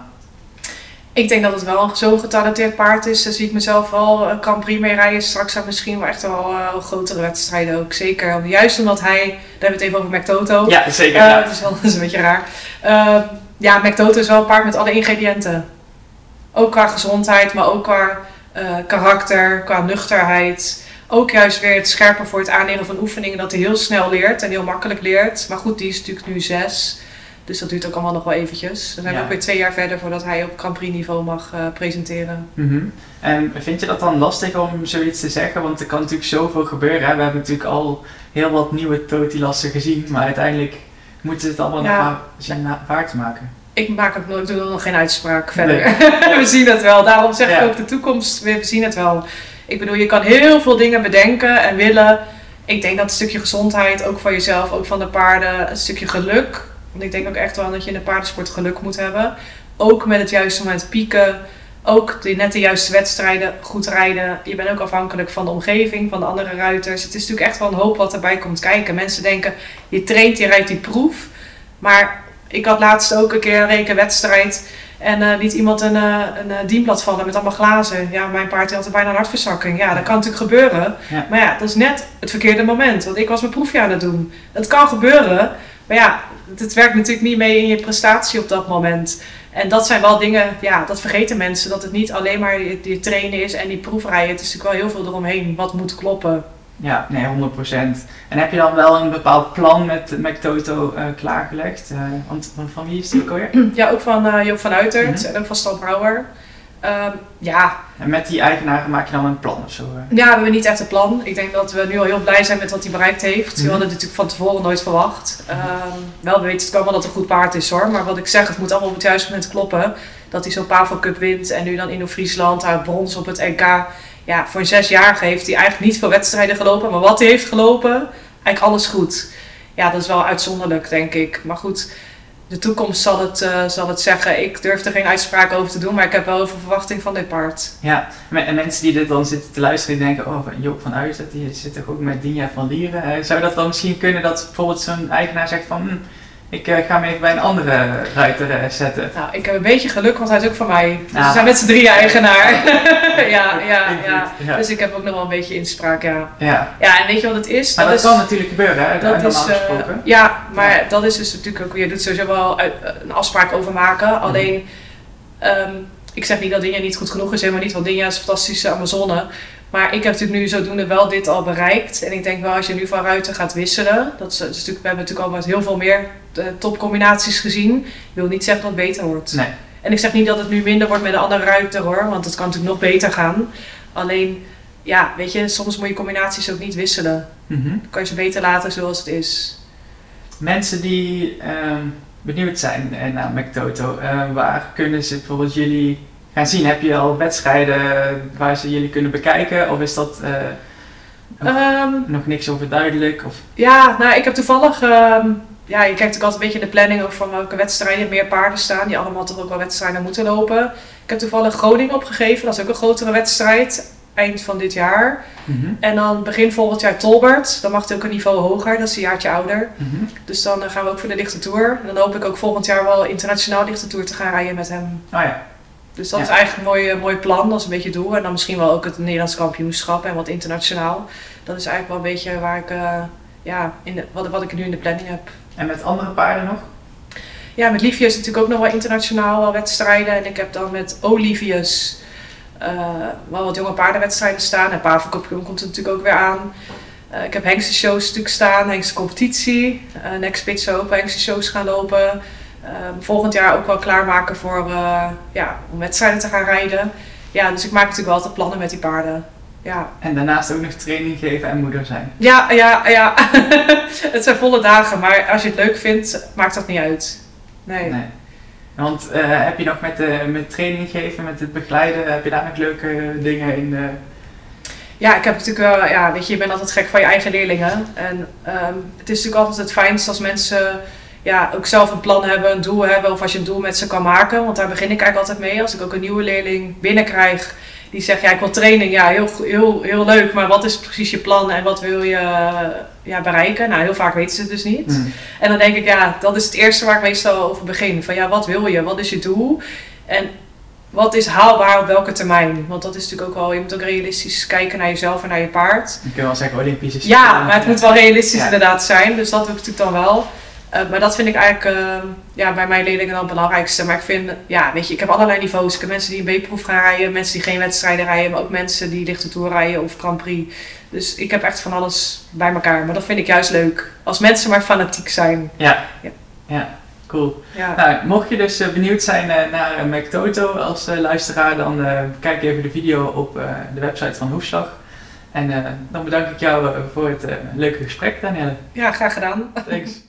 ik denk dat het wel een zo getalenteerd paard is. Daar zie ik mezelf wel een Grand Prix mee rijden. Straks misschien wel echt wel uh, grotere wedstrijden ook. Zeker. Juist omdat hij, daar hebben we het even over McToto. Ja, zeker. Uh, Het is wel is een beetje raar. Uh, ja, McToto is wel een paard met alle ingrediënten. Ook qua gezondheid, maar ook qua karakter, qua nuchterheid. Ook juist weer het scherper voor het aanleren van oefeningen. Dat hij heel snel leert en heel makkelijk leert. Maar goed, die is natuurlijk nu zes. Dus dat duurt ook allemaal nog wel eventjes. We zijn ja. ook weer twee jaar verder voordat hij op Grand Prix niveau mag uh, presenteren. Mm En vind je dat dan lastig om zoiets te zeggen? Want er kan natuurlijk zoveel gebeuren. Hè? We hebben natuurlijk al heel wat nieuwe totilassen gezien. Maar uiteindelijk moeten ze het allemaal ja. nog maar zien waar te maken. Ik maak ook nooit, nog geen uitspraak verder. we zien het wel. Daarom zeg ik ook de toekomst. We zien het wel. Ik bedoel, je kan heel veel dingen bedenken en willen. Ik denk dat een stukje gezondheid, ook van jezelf, ook van de paarden, een stukje geluk want ik denk ook echt wel dat je in de paardensport geluk moet hebben. Ook met het juiste moment pieken. Ook de, net de juiste wedstrijden goed rijden. Je bent ook afhankelijk van de omgeving, van de andere ruiters. Het is natuurlijk echt wel een hoop wat erbij komt kijken. Mensen denken, je traint, je rijdt die proef. Maar ik had laatst ook een keer een rekenwedstrijd. En uh, liet iemand een, uh, een uh, dienblad vallen met allemaal glazen. Ja, mijn paard had er bijna een hartverzakking. Ja, dat kan natuurlijk gebeuren. Maar ja, dat is net het verkeerde moment. Want ik was mijn proefjaar aan het doen. Het kan gebeuren. Maar ja, het werkt natuurlijk niet mee in je prestatie op dat moment. En dat zijn wel dingen, ja, dat vergeten mensen. Dat het niet alleen maar je, trainen is en die proefrijden. Het is natuurlijk wel heel veel eromheen wat moet kloppen. Ja, nee, 100%. En heb je dan wel een bepaald plan met, met Toto uh, klaargelegd? Uh, want van wie is die ook Ja, ook van uh, Joop van Uitert mhm. en ook van Stan Brouwer. Um, ja. En met die eigenaren maak je dan een plan of zo? Ja, we hebben niet echt een plan. Ik denk dat we nu al heel blij zijn met wat hij bereikt heeft. We mhm. hadden het natuurlijk van tevoren nooit verwacht. Um, wel, we weten het allemaal dat het een goed paard is hoor. Maar wat ik zeg, het moet allemaal op het juiste moment kloppen. Dat hij zo'n Pavel Cup wint en nu dan in Friesland uit brons op het NK. Ja, voor een zesjarige heeft hij eigenlijk niet veel wedstrijden gelopen. Maar wat hij heeft gelopen, eigenlijk alles goed. Ja, dat is wel uitzonderlijk denk ik. Maar goed, de toekomst zal het, uh, zal het zeggen. Ik durf er geen uitspraak over te doen, maar ik heb wel veel verwachting van dit paard. Ja, en mensen die dit dan zitten te luisteren, die denken, oh, Joop van Uyzet, die zit toch ook met Dinja van Lieren. Uh, zou dat dan misschien kunnen dat bijvoorbeeld zo'n eigenaar zegt van, hm, ik uh, ga hem even bij een andere ruiter uh, zetten. Nou, ik heb een beetje geluk, want hij is ook van mij. Dus we zijn met z'n drie eigenaar. ja, ja, ja, Dus ik heb ook nog wel een beetje inspraak, ja. Ja, ja en weet je wat het is? Maar dat, kan natuurlijk gebeuren, hè? Dat is, uh, ja, maar dat is dus natuurlijk ook, je doet sowieso wel een afspraak over maken. Mhm. Alleen, um, ik zeg niet dat Dinja niet goed genoeg is, helemaal niet, want Dinja is een fantastische Amazone. Maar ik heb natuurlijk nu zodoende wel dit al bereikt. En ik denk wel als je nu van ruiten gaat wisselen. Dat is, natuurlijk, we hebben natuurlijk al wat heel veel meer uh, topcombinaties gezien. Ik wil niet zeggen dat het beter wordt. Nee. En ik zeg niet dat het nu minder wordt met een andere ruiter hoor. Want het kan natuurlijk nog beter gaan. Alleen ja, weet je, soms moet je combinaties ook niet wisselen. Mhm. Dan kan je ze beter laten zoals het is. Mensen die ehm, benieuwd zijn eh, naar McToto, uh, waar kunnen ze bijvoorbeeld jullie gaan zien? Heb je al wedstrijden waar ze jullie kunnen bekijken? Of is dat uh, nog, Ehm, nog niks over duidelijk? Of? Ja, nou, ik heb toevallig. ehm, ja, je kijkt ook altijd een beetje in de planning ook van welke wedstrijden meer paarden staan. Die allemaal toch ook wel wedstrijden moeten lopen. Ik heb toevallig Groningen opgegeven. Dat is ook een grotere wedstrijd. Eind van dit jaar. Mhm. En dan begin volgend jaar Tolbert. Dan mag het ook een niveau hoger. Dat is een jaartje ouder. Mhm. Dus dan eh, gaan we ook voor de lichte tour. En dan hoop ik ook volgend jaar wel internationaal lichte tour te gaan rijden met hem. Oh ja. Dus dat Ja. is eigenlijk een mooi, mooi plan. Dat is een beetje doel. En dan misschien wel ook het Nederlands kampioenschap en wat internationaal. Dat is eigenlijk wel een beetje waar ik, eh, ja, in de, wat, wat ik nu in de planning heb. En met andere paarden nog? Ja, met Livius natuurlijk ook nog wel internationaal wel wedstrijden. En ik heb dan met Olivius eh, wel wat jonge paardenwedstrijden staan. En Paardenkampioen komt er natuurlijk ook weer aan. Eh, ik heb Hengste shows natuurlijk staan, Hengste competitie. Next ook bij Hengste shows gaan lopen. Eh, volgend jaar ook wel klaarmaken voor eh, ja, om wedstrijden te gaan rijden. Ja, dus ik maak natuurlijk wel altijd plannen met die paarden. Ja, En daarnaast ook nog training geven en moeder zijn. ja, ja. ja. het zijn volle dagen, maar als je het leuk vindt, maakt dat niet uit. Nee. Nee. Want eh, heb je nog met, de met training geven, met het begeleiden, heb je daar nog leuke dingen in? eh, Ja, ik heb natuurlijk wel, ja, weet je, je bent altijd gek van je eigen leerlingen. En ehm, het is natuurlijk altijd het fijnst als mensen ja, ook zelf een plan hebben, een doel hebben, of als je een doel met ze kan maken. Want daar begin ik eigenlijk altijd mee. Als ik ook een nieuwe leerling binnenkrijg die zegt, ja, ik wil training, ja, heel, heel, heel leuk, maar wat is precies je plan en wat wil je ja, bereiken? Nou, heel vaak weten ze het dus niet. mm. En dan denk ik, ja, dat is het eerste waar ik meestal over begin. Van ja, wat wil je? Wat is je doel? En wat is haalbaar op welke termijn? Want dat is natuurlijk ook wel, je moet ook realistisch kijken naar jezelf en naar je paard. Je kunt wel zeggen Olympische Ja, Spelen. maar het moet wel realistisch Ja. inderdaad zijn. Dus dat doe ik natuurlijk dan wel. Eh, maar dat vind ik eigenlijk eh, ja, bij mijn leerlingen dan het belangrijkste. Maar ik vind, ja, weet je, ik heb allerlei niveaus. Ik heb mensen die een B-proef gaan rijden, mensen die geen wedstrijden rijden, maar ook mensen die lichte tour rijden of Grand Prix. Dus ik heb echt van alles bij elkaar. Maar dat vind ik juist leuk. Als mensen maar fanatiek zijn. Ja. Ja. ja, cool. Ja. Nou, mocht je dus eh, benieuwd zijn naar McToto als luisteraar, dan kijk even de video op de website van Hoefslag. En dan bedank ik jou voor het leuke gesprek, Danielle. ja, graag gedaan. Thanks.